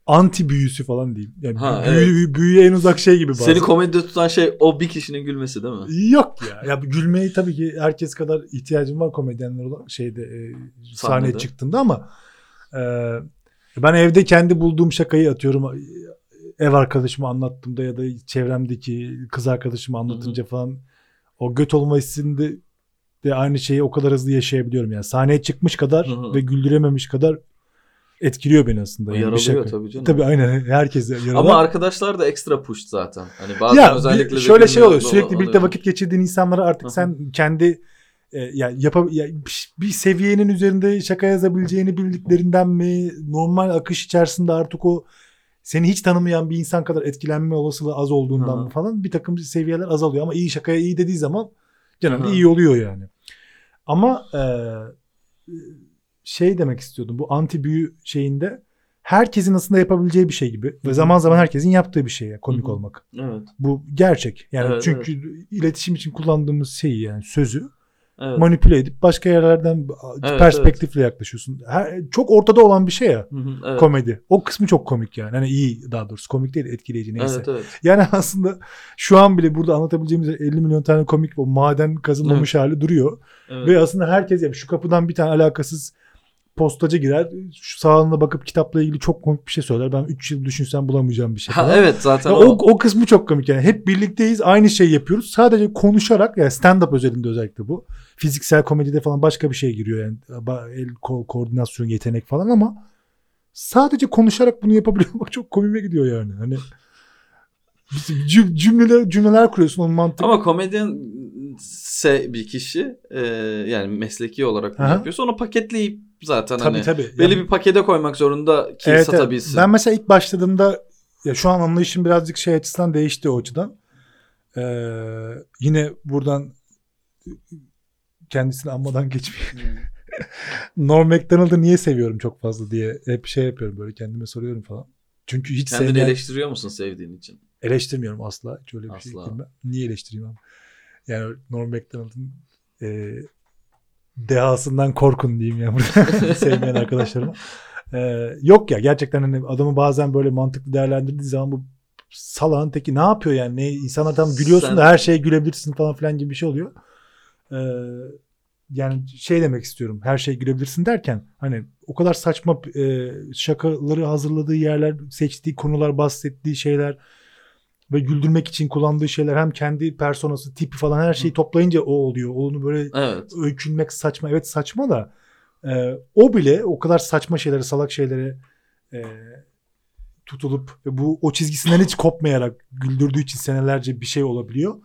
anti büyüsü falan diyeyim. Yani Ha, büyü, büyüye en uzak şey gibi bazen. Seni komedide tutan şey o bir kişinin gülmesi değil mi? Yok ya. Ya gülmeyi tabii ki herkes kadar ihtiyacım var komedyenler olan şeyde e, sahneye çıktığında ama e, ben evde kendi bulduğum şakayı atıyorum ev arkadaşıma anlattığımda ya da çevremdeki kız arkadaşıma anlatınca falan o göt olma hissinde de aynı şeyi o kadar hızlı yaşayabiliyorum yani sahneye çıkmış kadar Hı hı. ve güldürememiş kadar etkiliyor beni aslında. Yani Yaralıyor şaka. tabii canım. Tabii aynen herkes yaralar. Ama arkadaşlar da ekstra push zaten. Hani bazen ya özellikle şöyle şey oluyor. Sürekli birlikte oluyor. vakit geçirdiğin insanlara artık Hı hı. sen kendi e, ya yapa ya bir seviyenin üzerinde şaka yazabileceğini bildiklerinden mi normal akış içerisinde artık o seni hiç tanımayan bir insan kadar etkilenme olasılığı az olduğundan Hı mı falan bir takım seviyeler azalıyor ama iyi şakaya iyi dediği zaman genelde iyi oluyor yani. Ama e, şey demek istiyordum bu anti büyü şeyinde herkesin aslında yapabileceği bir şey gibi Hı ve zaman zaman herkesin yaptığı bir şey ya, komik Hı hı. olmak. Evet. Bu gerçek. Yani Evet, çünkü iletişim için kullandığımız şeyi yani sözü Evet. manipüle edip başka yerlerden Evet, perspektifle yaklaşıyorsun. Her, çok ortada olan bir şey ya Hı hı, evet. komedi. O kısmı çok komik yani. Hani iyi daha doğrusu komik değil etkileyici neyse. Evet evet. Yani *laughs* aslında şu an bile burada anlatabileceğimiz 50 milyon tane komik o maden kazınmamış hali duruyor. evet. Ve aslında herkes ya şu kapıdan bir tane alakasız postacı girer. Şu sağına bakıp kitapla ilgili çok komik bir şey söyler. Ben 3 yıl düşünsem bulamayacağım bir şey. Ha, evet zaten Ya o. o, o kısmı çok komik yani. Hep birlikteyiz. Aynı şeyi yapıyoruz. Sadece konuşarak yani stand-up özelinde özellikle bu. Fiziksel komedide falan başka bir şey giriyor yani. El ko- koordinasyon, yetenek falan ama sadece konuşarak bunu yapabiliyor olmak çok komime gidiyor yani. Hani Cüm- cümleler, cümleler kuruyorsun onun mantığı. Ama komedyen se bir kişi e, yani mesleki olarak bunu Aha. yapıyorsa onu paketleyip zaten tabii hani tabii. belli Yani- bir pakete koymak zorunda ki Evet, evet. satabilsin. Ben mesela ilk başladığımda ya şu an anlayışım birazcık şey açısından değişti o açıdan. Ee, yine buradan kendisini anmadan geçmeyeyim. *laughs* Norm MacDonald'ı niye seviyorum çok fazla diye hep şey yapıyorum böyle kendime soruyorum falan. Çünkü hiç Kendini sevmeyen, eleştiriyor musun sevdiğin için? eleştirmiyorum asla. Hiç öyle bir şey Asla. değil. Niye eleştireyim abi? Yani Norm MacDonald'ın e, dehasından korkun diyeyim ya burada *laughs* sevmeyen arkadaşlarıma. E, yok ya gerçekten hani adamı bazen böyle mantıklı değerlendirdiği zaman bu salağın teki ne yapıyor yani? Ne, insana tam gülüyorsun Sen- da her şeye gülebilirsin falan filan gibi bir şey oluyor. E, yani şey demek istiyorum. Her şeye gülebilirsin derken hani o kadar saçma e, şakaları hazırladığı yerler, seçtiği konular, bahsettiği şeyler ve güldürmek için kullandığı şeyler hem kendi personası, tipi falan her şeyi toplayınca o oluyor. Onu böyle Evet. öykünmek saçma. Evet saçma da e, o bile o kadar saçma şeylere, salak şeylere e, tutulup ve bu o çizgisinden hiç kopmayarak güldürdüğü için senelerce bir şey olabiliyor.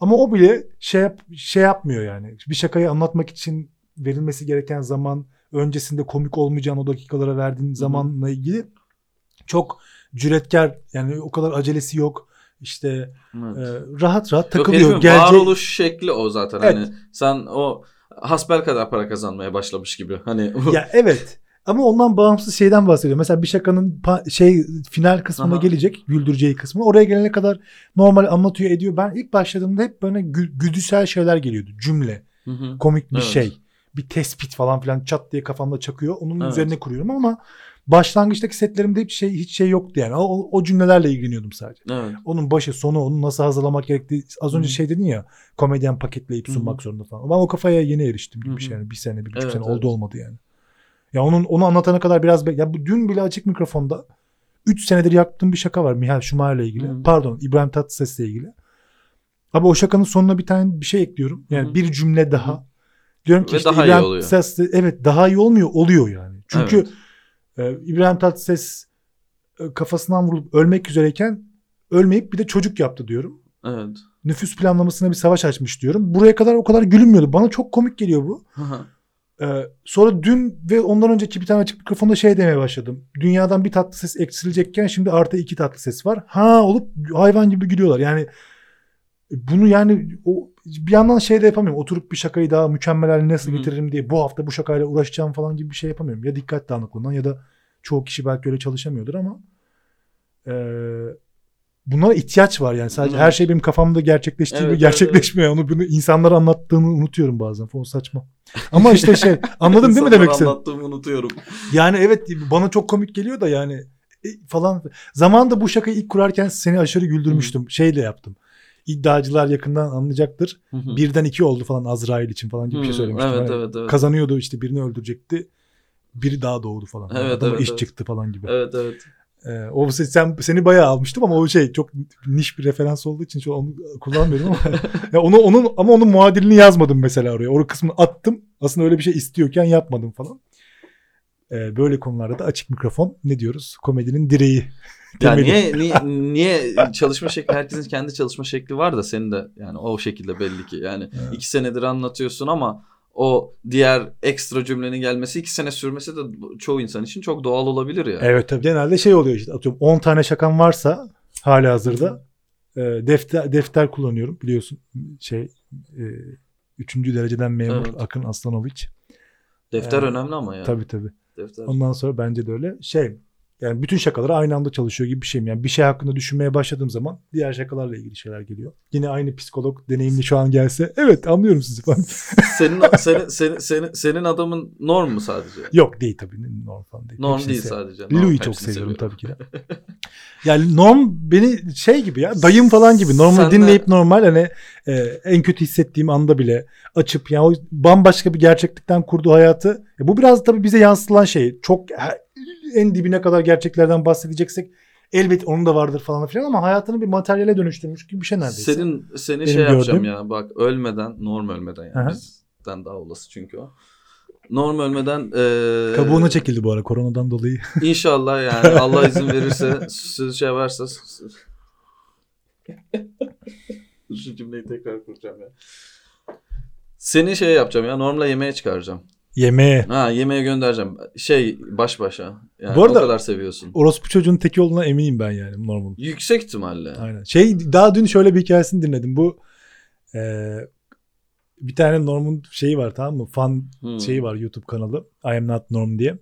Ama o bile şey yap, şey yapmıyor yani. Bir şakayı anlatmak için verilmesi gereken zaman öncesinde komik olmayacağın o dakikalara verdiğin zamanla ilgili çok cüretkar yani o kadar acelesi yok. İşte evet. e, rahat rahat Yok takılıyor. herifin Geleceği- varoluş şekli o zaten. Evet. Hani sen o hasbel kadar para kazanmaya başlamış gibi. Hani ya evet. Ama ondan bağımsız şeyden bahsediyor. Mesela bir şakanın şey final kısmına Aha. gelecek. Güldüreceği kısmı. Oraya gelene kadar normal anlatıyor ediyor. Ben ilk başladığımda hep böyle gü- güdüsel şeyler geliyordu. Cümle, Hı hı. komik bir Evet. şey. Bir tespit falan filan çat diye kafamda çakıyor. Onun Evet. üzerine kuruyorum ama başlangıçtaki setlerimde hiç şey hiç şey yoktu yani. O, o cümlelerle ilgileniyordum sadece. evet. Onun başı sonu onu nasıl hazırlamak gerektiği az önce Hı. şey dedin ya komedyen paketleyip sunmak hı. zorunda falan. Ben o kafaya yeni eriştim gibi Hı bir şey yani bir sene bir buçuk Evet, sene evet. oldu olmadı yani. Ya onun onu anlatana kadar biraz be- ya bu dün bile açık mikrofonda 3 senedir yaptığım bir şaka var Mihail Schumacher'la ilgili. Hı. Pardon İbrahim Tatlıses'le ilgili. Ama o şakanın sonuna bir tane bir şey ekliyorum. Yani Hı. bir cümle daha. Diyorum ki Ve işte daha iyi İbrahim oluyor. Tatlıses de- evet daha iyi olmuyor oluyor yani. Çünkü Evet. e, İbrahim Tatlıses e, kafasından vurulup ölmek üzereyken ölmeyip bir de çocuk yaptı diyorum Evet. nüfus planlamasına bir savaş açmış diyorum. Buraya kadar o kadar gülünmüyordu. Bana çok komik geliyor bu. Hı hı. Ee, sonra dün ve ondan önceki bir tane açık mikrofonda şey demeye başladım. Dünyadan bir tatlı ses eksilecekken şimdi artı iki tatlı ses var. Ha olup hayvan gibi gülüyorlar. Yani bunu yani o bir yandan şey de yapamıyorum. Oturup bir şakayı daha mükemmel haline nasıl Hı hı. getiririm diye bu hafta bu şakayla uğraşacağım falan gibi bir şey yapamıyorum. Ya dikkat dağınıklığından ya da çoğu kişi belki öyle çalışamıyordur ama eee buna ihtiyaç var yani. Sadece Hı. her şey benim kafamda gerçekleştiği Evet, gibi evet, gerçekleşmiyor. Onu bunu insanlara anlattığını unutuyorum bazen. O saçma. Ama işte şey *laughs* anladın değil mi demek istedim? anlattığımı unutuyorum. Yani evet bana çok komik geliyor da yani e, falan. Zamanında bu şakayı ilk kurarken seni aşırı güldürmüştüm. Şeyle yaptım. İddiacılar yakından anlayacaktır. Hı hı. Birden iki oldu falan Azrail için falan gibi bir şey Hı, söylemiştim. Evet Hani evet evet. Kazanıyordu işte birini öldürecekti. Biri daha doğdu falan. Evet, Adama evet, iş evet. çıktı falan gibi. Evet evet. Ee, o se- sen seni bayağı almıştım ama o şey çok niş bir referans olduğu için onu kullanmıyorum ama *laughs* ya onu onun ama onun muadilini yazmadım mesela oraya. O kısmını attım. Aslında öyle bir şey istiyorken yapmadım falan. Ee, böyle konularda da açık mikrofon ne diyoruz? Komedinin direği. *laughs* Ya temeli. niye, niye, *laughs* niye çalışma şekli herkesin kendi çalışma şekli var da senin de yani o şekilde belli ki. Yani Evet. iki senedir anlatıyorsun ama o diğer ekstra cümlenin gelmesi iki sene sürmesi de çoğu insan için çok doğal olabilir ya. Evet tabii genelde şey oluyor işte atıyorum 10 tane şakam varsa hala hazırda e, defter defter kullanıyorum biliyorsun şey e, üçüncü dereceden memur Evet. Akın Aslanoviç. Defter Ee, önemli ama ya. Tabii tabii. Defter. Ondan sonra bence de öyle şey yani bütün şakaları aynı anda çalışıyor gibi bir şeyim. Yani bir şey hakkında düşünmeye başladığım zaman diğer şakalarla ilgili şeyler geliyor. Yine aynı psikolog deneyimli şu an gelse evet anlıyorum sizi falan. senin, senin, senin, senin, senin adamın norm mu sadece? Yok değil tabii norm falan değil. Norm Hepsini değil seviyorum. sadece. Norm, Louis'i çok seviyorum seviyorum. tabii ki de. Yani norm beni şey gibi ya dayım falan gibi normal Sen de- dinleyip normal hani e, en kötü hissettiğim anda bile açıp yani o bambaşka bir gerçeklikten kurduğu hayatı ya bu biraz tabii bize yansıtılan şey çok en dibine kadar gerçeklerden bahsedeceksek elbet onun da vardır falan filan ama hayatını bir materyale dönüştürmüş gibi bir şey neredeyse. Senin seni Benim şey yapacağım gördüğüm- ya bak ölmeden norm ölmeden yani Aha. bizden daha olası çünkü o. Norm ölmeden eee Kabuğuna çekildi bu ara koronadan dolayı. *laughs* İnşallah yani Allah izin verirse siz şey varsa Şu cümleyi tekrar kuracağım ya. Seni şey yapacağım ya Norm'la yemeğe çıkaracağım. Yemeğe. Ha yemeğe göndereceğim. Şey baş başa. Yani Bu arada- o kadar seviyorsun. Orospu çocuğun teki olduğuna eminim ben yani normal. Yüksek ihtimalle. Aynen. Şey daha dün şöyle bir hikayesini dinledim. Bu eee, bir tane Norm'un şeyi var tamam mı? Fan Hmm. şeyi var YouTube kanalı. I am not Norm diye.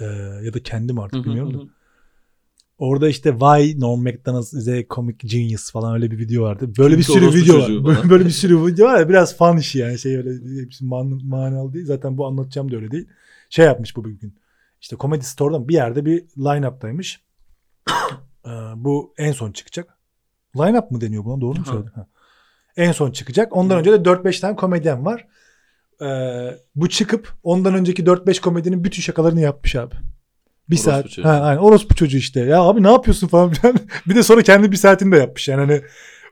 Eee, ya da kendim artık bilmiyorum da. Orada işte Why Norm McDonald is a comic genius falan öyle bir video vardı. Böyle bir Kimse sürü video var. *laughs* Böyle, bir sürü video var ya biraz fan işi yani şey öyle hepsi man, manalı değil. Zaten bu anlatacağım da öyle değil. Şey yapmış bu bugün. İşte Comedy Store'dan bir yerde bir line-up'taymış. *coughs* Ee, bu en son çıkacak. Line-up mı deniyor buna? Doğru mu söyledim? Ha. En son çıkacak. Ondan önce de 4-5 tane komedyen var. Ee, bu çıkıp ondan önceki 4-5 komedinin bütün şakalarını yapmış abi. Bir Orospu saat. çocuğu. Ha, aynen. Orospu çocuğu işte. Ya abi ne yapıyorsun falan filan. *laughs* bir de sonra kendi bir saatini de yapmış. Yani hani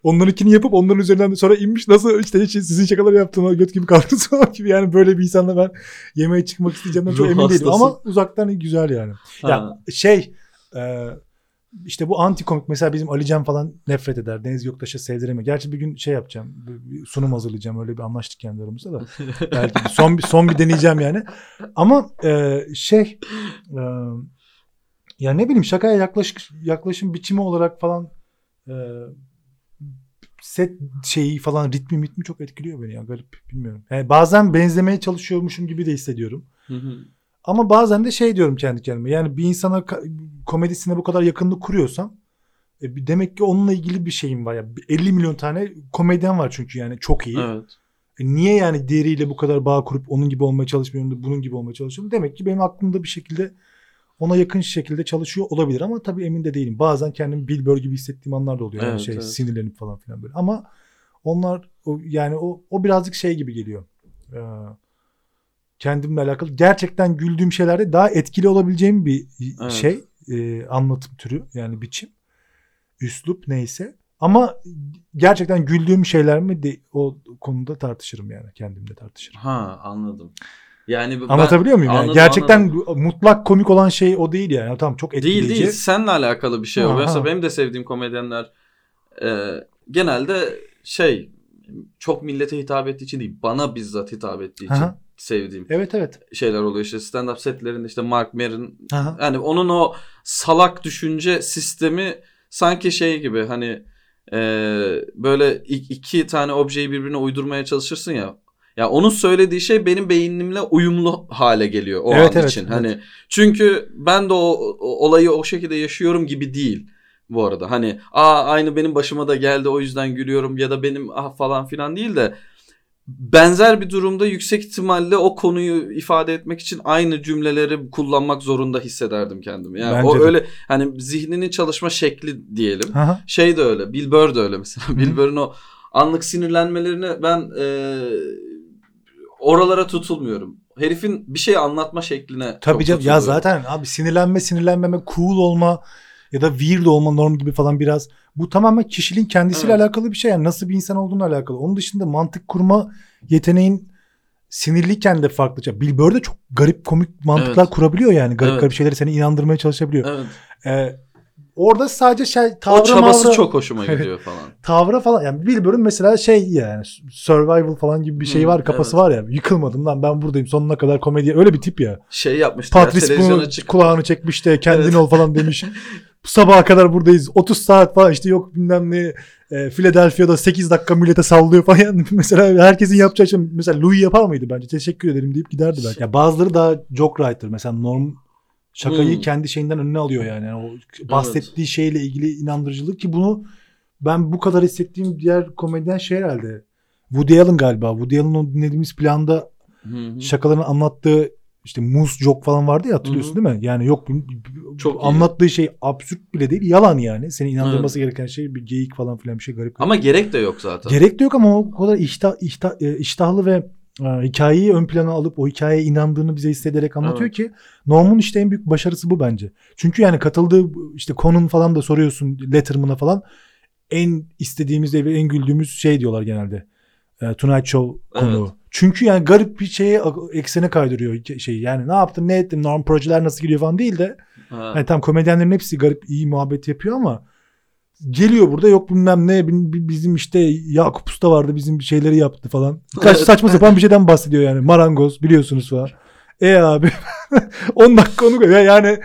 onlarınkini yapıp onların üzerinden de sonra inmiş. Nasıl işte hiç sizin şakaları yaptığıma göt gibi kaldınız *laughs* falan gibi. Yani böyle bir insanla ben yemeğe çıkmak isteyeceğimden çok emin değilim. hastası. Ama uzaktan güzel yani. Ha. Ya şey e, işte bu anti komik mesela bizim Ali Can falan nefret eder. Deniz Göktaş'a sevdiremiyor. Gerçi bir gün şey yapacağım. bir- sunum hazırlayacağım. Öyle bir anlaştık kendi aramızda da. *laughs* Belki bir son bir son bir deneyeceğim yani. Ama e, şey e, ya ne bileyim şakaya yaklaş, yaklaşım biçimi olarak falan e, set şeyi falan ritmi mitmi çok etkiliyor beni ya garip bilmiyorum. Yani bazen benzemeye çalışıyormuşum gibi de hissediyorum. Hı hı. Ama bazen de şey diyorum kendi kendime. Yani bir insana komedisine bu kadar yakınlık kuruyorsam e, demek ki onunla ilgili bir şeyim var. Ya 50 milyon tane komedyen var çünkü yani çok iyi. evet. E, niye yani diğeriyle bu kadar bağ kurup onun gibi olmaya çalışmıyorum da bunun gibi olmaya çalışıyorum? Demek ki benim aklımda bir şekilde ona yakın şekilde çalışıyor olabilir ama tabii emin de değilim. Bazen kendimi Bill Burr gibi hissettiğim anlar da oluyor. Yani Evet, şey evet. sinirlenip falan filan böyle. Ama onlar o, yani o, o birazcık şey gibi geliyor. Ee, kendimle alakalı. Gerçekten güldüğüm şeylerde daha etkili olabileceğim bir Evet. şey. E, anlatım türü yani biçim. Üslup neyse. Ama gerçekten güldüğüm şeyler mi de, o konuda tartışırım yani. Kendimle tartışırım. Ha anladım. Yani ben- Anlatabiliyor muyum? Yani? Anladım, Gerçekten anladım. mutlak komik olan şey o değil yani. Tamam çok etkileyici. Değil değil. Seninle alakalı bir şey o. Aha. Mesela benim de sevdiğim komedyenler e, genelde şey çok millete hitap ettiği için değil. Bana bizzat hitap ettiği için Aha. Sevdiğim Evet evet. şeyler oluyor. İşte stand-up setlerinde işte Mark Maron yani onun o salak düşünce sistemi sanki şey gibi hani e, böyle ik- iki tane objeyi birbirine uydurmaya çalışırsın ya. Ya onun söylediği şey benim beynimle uyumlu hale geliyor o Evet, an evet, için. evet. Hani çünkü ben de o, o olayı o şekilde yaşıyorum gibi değil bu arada. Hani aa aynı benim başıma da geldi o yüzden gülüyorum ya da benim ah falan filan değil de benzer bir durumda yüksek ihtimalle o konuyu ifade etmek için aynı cümleleri kullanmak zorunda hissederdim kendimi. Yani Bence o de. öyle hani zihninin çalışma şekli diyelim. Aha. Şey de öyle. Bill Burr de öyle mesela. Hı. Bill Burr'ın o anlık sinirlenmelerini ben e, oralara tutulmuyorum. Herifin bir şey anlatma şekline Tabii canım. Ya zaten abi sinirlenme sinirlenmeme cool olma ya da weird olma norm gibi falan biraz bu tamamen kişiliğin kendisiyle Evet. alakalı bir şey. Yani nasıl bir insan olduğunu alakalı. Onun dışında mantık kurma yeteneğin sinirliyken de farklı. Bill Burr de çok garip komik mantıklar Evet. kurabiliyor yani. Garip Evet. garip şeyleri seni inandırmaya çalışabiliyor. Evet. Ee, orada sadece şey tavra O çabası mavra- çok hoşuma gidiyor falan. tavra falan yani Bill Burr'un mesela şey yani survival falan gibi bir şey var kafası evet. var ya yıkılmadım lan ben buradayım sonuna kadar komedi öyle bir tip ya. Şey yapmıştı ya, Patrice televizyona bunu çık. kulağını çekmiş de kendin Evet. ol falan demiş. *laughs* Bu sabaha kadar buradayız 30 saat falan işte yok bilmem ne e, Philadelphia'da 8 dakika millete sallıyor falan yani *laughs* mesela herkesin yapacağı şey mesela Louis yapar mıydı bence teşekkür ederim deyip giderdi belki. Ya bazıları daha joke writer mesela norm şakayı Hmm. kendi şeyinden önüne alıyor yani. Yani o bahsettiği şeyle ilgili inandırıcılık ki bunu ben bu kadar hissettiğim diğer komedyen şey herhalde. Woody Allen galiba. Woody Allen'ın o dinlediğimiz planda Hı hı. şakalarını anlattığı işte muz joke falan vardı ya hatırlıyorsun Hı hı. değil mi? Yani yok Çok iyi. anlattığı şey absürt bile değil yalan yani. Seni inandırması gereken şey bir geyik falan filan bir şey garip. Ama gerek de yok zaten. Gerek de yok ama o kadar iştah, iştah, e, iştahlı ve e, hikayeyi ön plana alıp o hikayeye inandığını bize hissederek anlatıyor Evet. ki Norm'un işte en büyük başarısı bu bence. Çünkü yani katıldığı işte konun falan da soruyorsun Letterman'a falan en istediğimiz ve en güldüğümüz şey diyorlar genelde. E, Tonight Show konuğu. Evet. Çünkü yani garip bir şeye eksene kaydırıyor şey yani ne yaptın ne ettin norm projeler nasıl gidiyor falan değil de Ha. yani tam komedyenlerin hepsi garip iyi muhabbet yapıyor ama geliyor burada yok bilmem ne bi- bi- bizim işte Yakup Usta vardı bizim şeyleri yaptı falan. Kaç Evet. saçma sapan bir şeyden bahsediyor yani. Marangoz biliyorsunuz falan. E abi *laughs* 10 dakika onu ya yani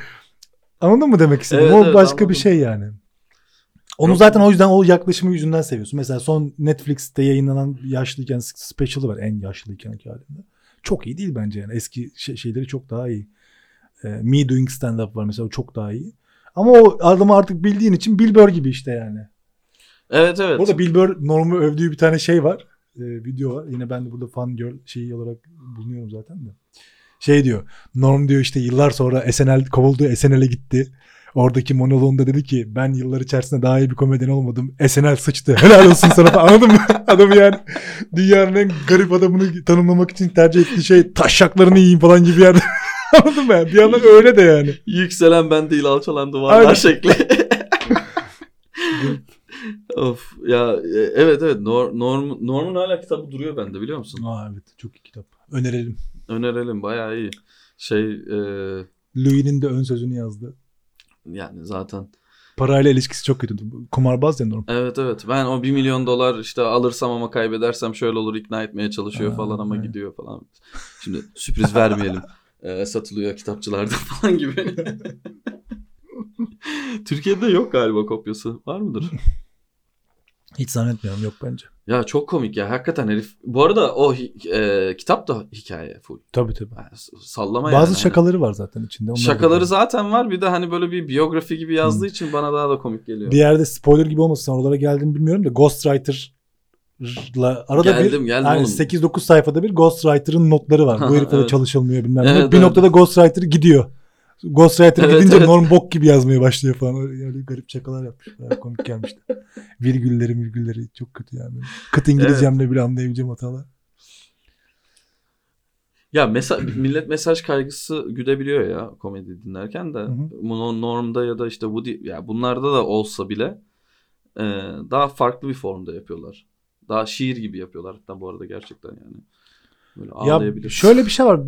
anladın mı demek istedim? Evet, o evet, başka anladım. bir şey yani. Onu Yok. zaten o yüzden o yaklaşımı yüzünden seviyorsun. Mesela son Netflix'te yayınlanan yaşlıyken special'ı var en yaşlıyken halinde. Çok iyi değil bence yani. Eski şey- şeyleri çok daha iyi. Ee, Me Doing Stand Up var mesela o çok daha iyi. Ama o adamı artık bildiğin için Bill Burr gibi işte yani. Evet evet. Burada Bill Burr Norm'u övdüğü bir tane şey var. Ee, video var. Yine ben de burada fan girl şeyi olarak bulunuyorum zaten de. Şey diyor. Norm diyor işte yıllar sonra SNL kovuldu. SNL'e gitti. Oradaki monoloğunda dedi ki ben yıllar içerisinde daha iyi bir komedyen olmadım. SNL sıçtı. Helal olsun sana. *laughs* Anladın mı? Adamı yani dünyanın en garip adamını tanımlamak için tercih ettiği şey taşaklarını yiyeyim falan gibi yerde. *laughs* Anladın mı? Bir yandan öyle de yani. Yükselen ben değil alçalan duvarlar Aynen. şekli. *laughs* of ya e, evet evet Nor- Norm, Norm'un hala kitabı duruyor bende biliyor musun? Aa evet çok iyi kitap. Önerelim. Önerelim bayağı iyi. Şey e, Louis'nin de ön sözünü yazdı. Yani zaten Parayla ilişkisi çok kötü. Kumarbaz ya Norm. evet evet ben o 1 milyon dolar işte alırsam ama kaybedersem şöyle olur ikna etmeye çalışıyor Aa, falan ama evet. gidiyor falan. Şimdi sürpriz vermeyelim. *laughs* E, satılıyor kitapçılarda *laughs* falan gibi. *laughs* Türkiye'de yok galiba kopyası. Var mıdır? Hiç zannetmiyorum yok bence. Ya çok komik ya. Hakikaten herif. Bu arada o e, kitap da hikaye full. Tabii tabii. Yani sallama Bazı yani. şakaları var zaten içinde. Onlar Şakaları zaten var. Bir de hani böyle bir biyografi gibi yazdığı için bana daha da komik geliyor. Bir yerde spoiler gibi olmasın oralara geldim bilmiyorum da Ghostwriter'la arada Geldim, bir geldim yani oğlum. 8-9 sayfada bir Ghostwriter'ın notları var. Bu *laughs* herifle Evet. çalışılmıyor bilmem ne. Evet, bir evet. noktada Ghostwriter gidiyor. Ghostwriter Evet, gidince evet. Norm bok gibi yazmaya başlıyor falan. Öyle, öyle garip şakalar yapmış. Bayağı komik gelmişti. *laughs* virgülleri virgülleri çok kötü yani. Kıt İngilizcemle bile anlayabileceğim hatalar. Ya mesa- millet mesaj kaygısı güdebiliyor ya komedi dinlerken de. hı. Normda ya da işte bu ya bunlarda da olsa bile e, daha farklı bir formda yapıyorlar. Daha şiir gibi yapıyorlar hatta bu arada gerçekten yani. Böyle Ya ağlayabilirsin. şöyle bir şey var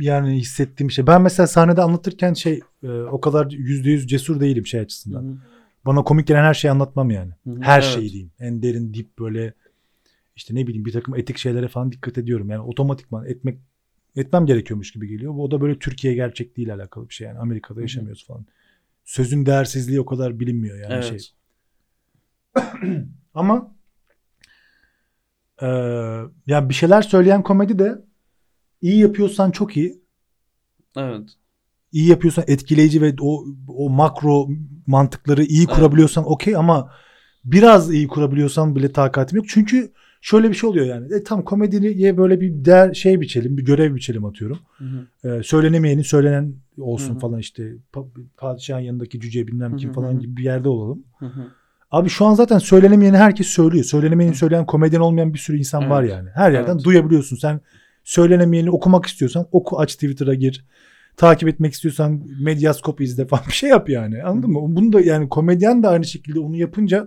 yani hissettiğim şey. Ben mesela sahnede anlatırken şey e, o kadar yüzde yüz cesur değilim şey açısından. Hı hı. Bana komik gelen her şeyi anlatmam yani. Hı hı, Her evet. şeyi diyeyim. En derin dip böyle işte ne bileyim bir takım etik şeylere falan dikkat ediyorum. Yani otomatikman etmek etmem gerekiyormuş gibi geliyor. Bu o da böyle Türkiye gerçekliğiyle alakalı bir şey yani. Amerika'da yaşamıyoruz falan. Sözün değersizliği o kadar bilinmiyor yani Evet. şey. *clears throat* Ama e, ya bir şeyler söyleyen komedi de iyi yapıyorsan çok iyi. Evet. iyi yapıyorsan etkileyici ve o o makro mantıkları iyi Evet. kurabiliyorsan okey ama biraz iyi kurabiliyorsan bile takatim yok. Çünkü şöyle bir şey oluyor yani. E, tam komediye böyle bir değer şey biçelim, bir görev biçelim atıyorum. Hı hı. E, söylenemeyeni söylenen olsun Hı hı. falan işte pa- padişahın yanındaki cüce bilmem kim Hı hı falan gibi bir yerde olalım. Hı hı. Abi şu an zaten söylenemeyeni herkes söylüyor. Söylenemeyeni söyleyen komedyen olmayan bir sürü insan var Evet. yani. Her yerden Evet. duyabiliyorsun. Sen söylenemeyeni okumak istiyorsan oku aç Twitter'a gir. Takip etmek istiyorsan Medyascope izle falan bir şey yap yani. Anladın mı? Bunu da yani komedyen de aynı şekilde onu yapınca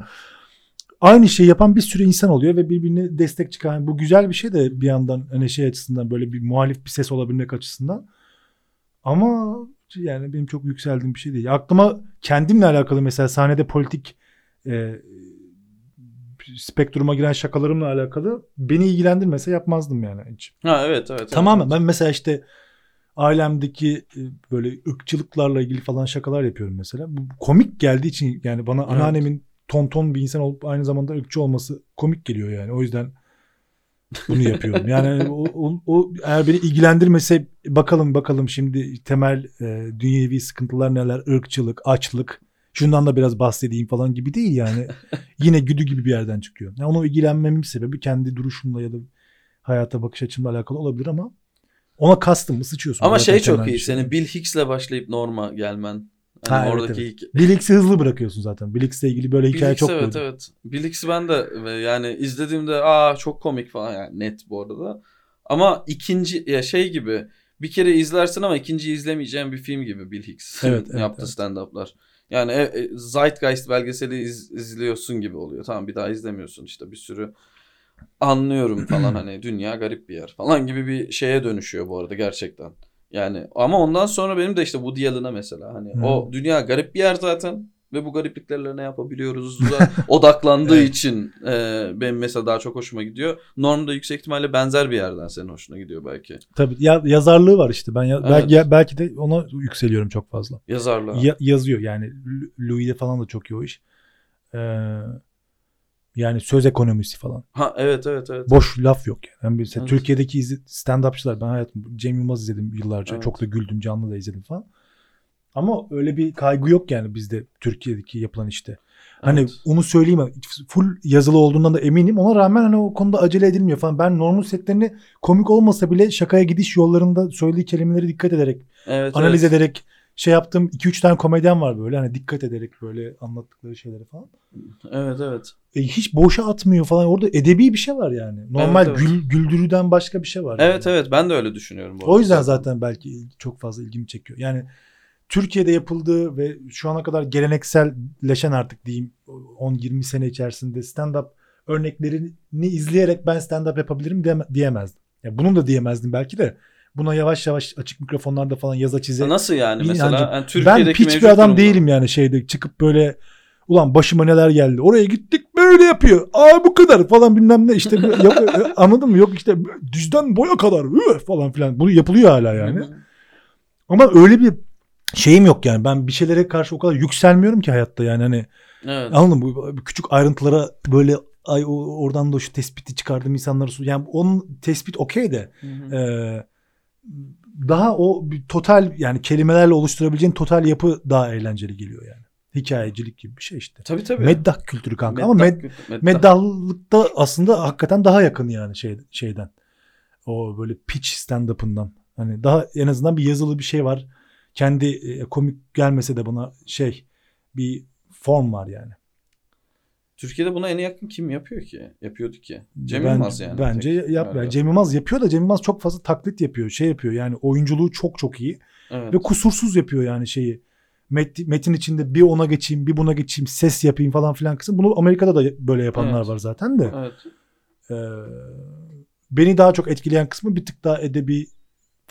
aynı şeyi yapan bir sürü insan oluyor ve birbirine destek çıkan. Bu güzel bir şey de bir yandan hani şey açısından böyle bir muhalif bir ses olabilmek açısından. Ama yani benim çok yükseldiğim bir şey değil. Aklıma kendimle alakalı mesela sahnede politik e, spektruma giren şakalarımla alakalı beni ilgilendirmese yapmazdım yani hiç. Ha evet evet. Tamamen evet. ben mesela işte ailemdeki e, böyle ırkçılıklarla ilgili falan şakalar yapıyorum mesela. Bu komik geldiği için yani bana Evet. anneannemin tonton bir insan olup aynı zamanda ırkçı olması komik geliyor yani. O yüzden bunu yapıyorum. Yani o, o, o eğer beni ilgilendirmese bakalım bakalım şimdi temel e, dünyevi sıkıntılar neler? Irkçılık, açlık. Şundan da biraz bahsedeyim falan gibi değil yani. *laughs* Yine güdü gibi bir yerden çıkıyor. Yani onu ilgilenmemin sebebi kendi duruşumla ya da hayata bakış açımla alakalı olabilir ama ona kastım mı sıçıyorsun. Ama şey çok iyi. şey. Senin Bill Hicks'le başlayıp Norma gelmen. Ha, Hani evet, oradaki evet. hikaye- Bill Hicks'i hızlı bırakıyorsun zaten. Bill Hicks'le ilgili böyle Bill hikaye Hicks, çok evet koydum. evet. Bill Hicks'i ben de ve yani izlediğimde aa çok komik falan yani net bu arada. Ama ikinci ya şey gibi bir kere izlersin ama ikinci izlemeyeceğin bir film gibi Bill Hicks Evet, evet, yaptığı evet. stand-up'lar. Yani e, e, Zeitgeist belgeseli iz- izliyorsun gibi oluyor. Tamam bir daha izlemiyorsun işte bir sürü anlıyorum falan *clears throat* hani dünya garip bir yer falan gibi bir şeye dönüşüyor bu arada gerçekten. Yani ama ondan sonra benim de işte Woody Allen'a mesela hani Hı. o dünya garip bir yer zaten. Ve bu garipliklerle ne yapabiliyoruz *laughs* odaklandığı Evet. için e, benim mesela daha çok hoşuma gidiyor. Norm da yüksek ihtimalle benzer bir yerden senin hoşuna gidiyor belki. Tabii ya, yazarlığı var işte. Ben ya- Evet. belki ya- belki de ona yükseliyorum çok fazla. Yazarlığa. Ya- yazıyor yani Louis'de falan da çok iyi o iş. Ee, yani söz ekonomisi falan. Ha evet evet evet. Boş laf yok yani. Ben mesela Evet. Türkiye'deki stand-upçılar ben hayatım Cem Yılmaz izledim yıllarca. Evet. Çok da güldüm canlı da izledim falan. Ama öyle bir kaygı yok yani bizde Türkiye'deki yapılan işte. Hani Evet. onu söyleyeyim full yazılı olduğundan da eminim. Ona rağmen hani o konuda acele edilmiyor falan. Ben normal setlerini komik olmasa bile şakaya gidiş yollarında söylediği kelimeleri dikkat ederek, evet, analiz evet. ederek şey yaptım. 2-3 tane komedyen var böyle hani dikkat ederek böyle anlattıkları şeyleri falan. Evet evet. E, hiç boşa atmıyor falan. Orada edebi bir şey var yani. Normal Evet, evet. Gül, güldürüden başka bir şey var. Evet yani. evet ben de öyle düşünüyorum. bu O yüzden zaten belki çok fazla ilgimi çekiyor. Yani Türkiye'de yapıldığı ve şu ana kadar gelenekselleşen artık diyeyim 10-20 sene içerisinde stand-up örneklerini izleyerek ben stand-up yapabilirim diyeme- diyemezdim. Ya bunun da diyemezdim belki de. Buna yavaş yavaş açık mikrofonlarda falan yaza çize. Nasıl yani mesela? yani Yani ben piç bir adam durumda- değilim yani şeyde çıkıp böyle ulan başıma neler geldi. Oraya gittik böyle yapıyor. Aa bu kadar falan bilmem ne işte anladın mı? Yok işte dizden boya kadar falan filan. Bu yapılıyor hala yani. Ama öyle bir şeyim yok yani. Ben bir şeylere karşı o kadar yükselmiyorum ki hayatta yani hani Evet. anladın mı? Küçük ayrıntılara böyle ay oradan da şu tespiti çıkardım insanlara su- yani onun tespit okey de Hı hı. daha o bir total yani kelimelerle oluşturabileceğin total yapı daha eğlenceli geliyor yani. Hikayecilik gibi bir şey işte. Tabii tabii. Meddah kültürü kanka ama Meddah med, kültürü, meddah. meddahlıkta aslında hakikaten daha yakın yani şey, şeyden. O böyle pitch stand-up'ından. Hani daha en azından bir yazılı bir şey var. Kendi e, komik gelmese de buna şey bir form var yani. Türkiye'de buna en yakın kim yapıyor ki? Yapıyordu ki. Cem Ben- Yılmaz yani. Bence Tek- yap. Yani Cem Yılmaz yapıyor da Cem Yılmaz çok fazla taklit yapıyor. Şey yapıyor yani oyunculuğu çok çok iyi. Evet. Ve kusursuz yapıyor yani şeyi. Met- metin içinde bir ona geçeyim bir buna geçeyim ses yapayım falan filan kısım. Bunu Amerika'da da böyle yapanlar Evet. var zaten de. Evet. Ee, beni daha çok etkileyen kısmı bir tık daha edebi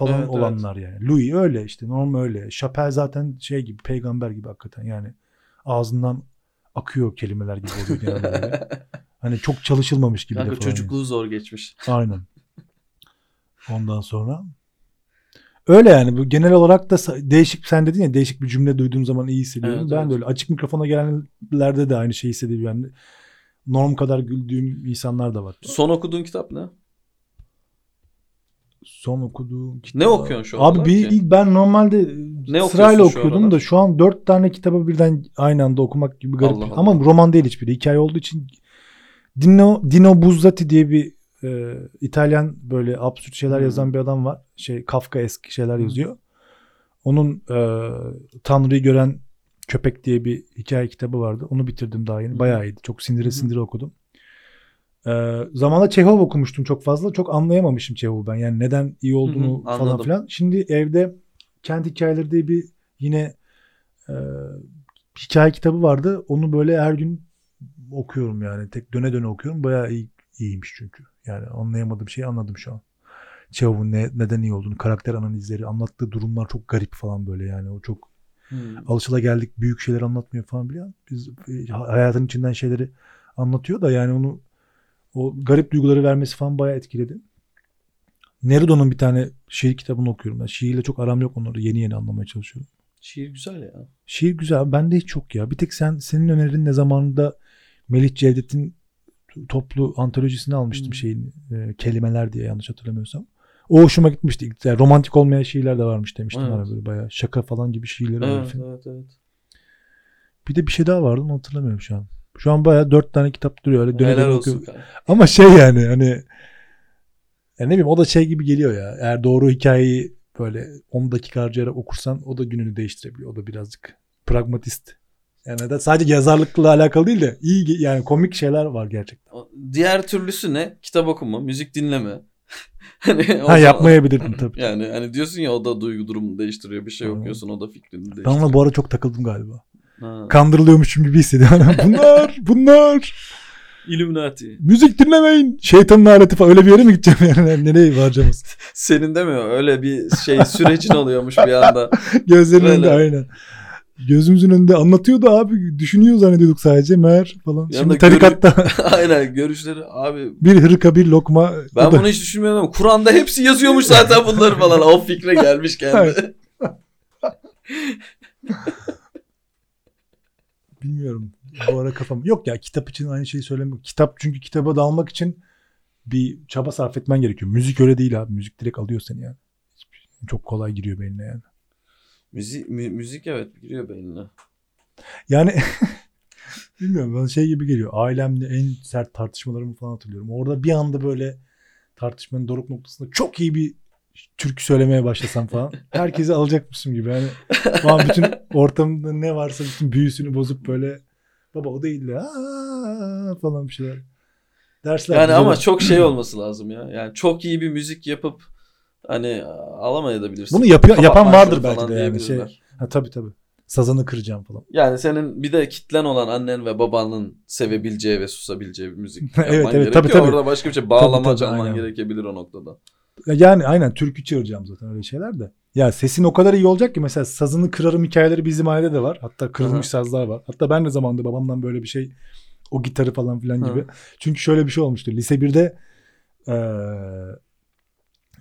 falan Evet, olanlar yani. Louis öyle işte Norm öyle. Chappelle zaten şey gibi peygamber gibi hakikaten yani. Ağzından akıyor kelimeler gibi oluyor genelde böyle. *laughs* Hani çok çalışılmamış gibi de Kanka falan. çocukluğu zor geçmiş. Aynen. Ondan sonra öyle yani bu genel olarak da değişik sen dedin ya değişik bir cümle duyduğum zaman iyi hissediyorum. Evet, ben evet. de öyle açık mikrofona gelenlerde de aynı şeyi hissediyorum. Yani norm kadar güldüğüm insanlar da var. Son okuduğun kitap ne? Son okuduğum kitap. Ne okuyorsun şu Abi aralar bir, ki? ilk ben normalde Ne sırayla şu okuyordum aralar? da şu an dört tane kitabı birden aynı anda okumak gibi garip. Allah Allah. Ama roman değil hiçbiri. Hikaye olduğu için Dino, Dino Buzzati diye bir e, İtalyan böyle absürt şeyler Hmm. yazan bir adam var. Şey Kafka eski şeyler Hmm. yazıyor. Onun e, Tanrı'yı gören köpek diye bir hikaye kitabı vardı. Onu bitirdim daha yeni. Bayağı iyiydi. Çok sindire sindire okudum. E, zamanla Çehov okumuştum çok fazla. Çok anlayamamışım Çehov'u ben. Yani neden iyi olduğunu Hı hı, falan anladım. filan. Şimdi evde Kent Hikayeleri diye bir yine e, hikaye kitabı vardı. Onu böyle her gün okuyorum yani. Tek döne döne okuyorum. Bayağı iyi, iyiymiş çünkü. Yani anlayamadığım şeyi anladım şu an. Çehov'un ne, neden iyi olduğunu, karakter analizleri, anlattığı durumlar çok garip falan böyle yani. O çok Hmm. alışılageldik büyük şeyler anlatmıyor falan biliyor. Biz e, hayatın içinden şeyleri anlatıyor da yani onu o garip duyguları vermesi falan bayağı etkiledi. Nerudo'nun bir tane şiir kitabını okuyorum. Ben şiirle çok aram yok onları yeni yeni anlamaya çalışıyorum. Şiir güzel ya. Şiir güzel. Bende hiç yok ya. Bir tek sen senin önerin ne zamanında Melih Cevdet'in toplu antolojisini almıştım Hmm. şeyin e, kelimeler diye yanlış hatırlamıyorsam. O hoşuma gitmişti. İlk- Yani romantik olmayan şiirler de varmış demiştim Evet. böyle bayağı şaka falan gibi şiirleri Evet, evet, evet. Bir de bir şey daha vardı onu hatırlamıyorum şu an. Şu an bayağı dört tane kitap duruyor öyle döne Helal olsun. Ama şey yani hani ya ne bileyim o da şey gibi geliyor ya. Eğer doğru hikayeyi böyle 10 dakika harcayarak okursan o da gününü değiştirebiliyor. O da birazcık pragmatist. Yani da sadece yazarlıkla alakalı değil de iyi yani komik şeyler var gerçekten. Diğer türlüsü ne? Kitap okuma, müzik dinleme. *laughs* hani Ha zaman- yapmayabilirdim tabii. *laughs* Yani hani diyorsun ya o da duygu durumunu değiştiriyor. Bir şey Tamam. okuyorsun o da fikrini Ben değiştiriyor. ona bu ara çok takıldım galiba. Ha. Kandırılıyormuşum gibi hissediyorum. *laughs* bunlar, bunlar. Illuminati. Müzik dinlemeyin. Şeytanın aleti falan. Öyle bir yere mi gideceğim yani? *laughs* Nereye varacağız? Senin de mi öyle bir şey sürecin oluyormuş bir anda? *laughs* Gözlerinin Böyle. önünde aynen. gözümüzün önünde anlatıyordu abi. Düşünüyor zannediyorduk sadece meğer falan. Yanında Şimdi tarikatta Aynen görüşleri abi bir hırka bir lokma. ben da- bunu hiç düşünmüyorum ama Kur'an'da hepsi yazıyormuş zaten bunları falan. O fikre gelmiş kendi. Bilmiyorum. Bu ara kafam. Yok ya kitap için aynı şeyi söylemiyorum. Kitap çünkü kitaba dalmak için bir çaba sarf etmen gerekiyor. Müzik öyle değil abi. Müzik direkt alıyor seni yani. Çok kolay giriyor beynine yani. müzik, mü- müzik evet giriyor beynine. Yani *laughs* bilmiyorum bana şey gibi geliyor. Ailemle en sert tartışmalarımı falan hatırlıyorum. Orada bir anda böyle tartışmanın doruk noktasında çok iyi bir türkü söylemeye başlasam falan. Herkesi alacakmışım gibi. Yani falan bütün ortamda ne varsa bütün büyüsünü bozup böyle baba o değil de falan bir şeyler. Dersler Yani ama oldu. çok şey olması lazım ya. Yani çok iyi bir müzik yapıp hani alamayabilirsin. Bunu yapıyor- yapan vardır belki de yani, şey-. Ha tabii tabii. Sazanı kıracağım falan. Yani senin bir de kitlen olan annen ve babanın sevebileceği ve susabileceği bir müzik *laughs* Evet, yapman evet, gerekiyor. tabii, tabii. Orada başka bir şey bağlama tabii, çalman aynen. gerekebilir o noktada. Yani aynen türkü çığıracağım zaten öyle şeyler de. Ya sesin o kadar iyi olacak ki mesela sazını kırarım hikayeleri bizim ailede de var. Hatta kırılmış Aha. sazlar var. Hatta ben de zamanında babamdan böyle bir şey o gitarı falan filan Hı. gibi. Çünkü şöyle bir şey olmuştu. Lise 1'de eee,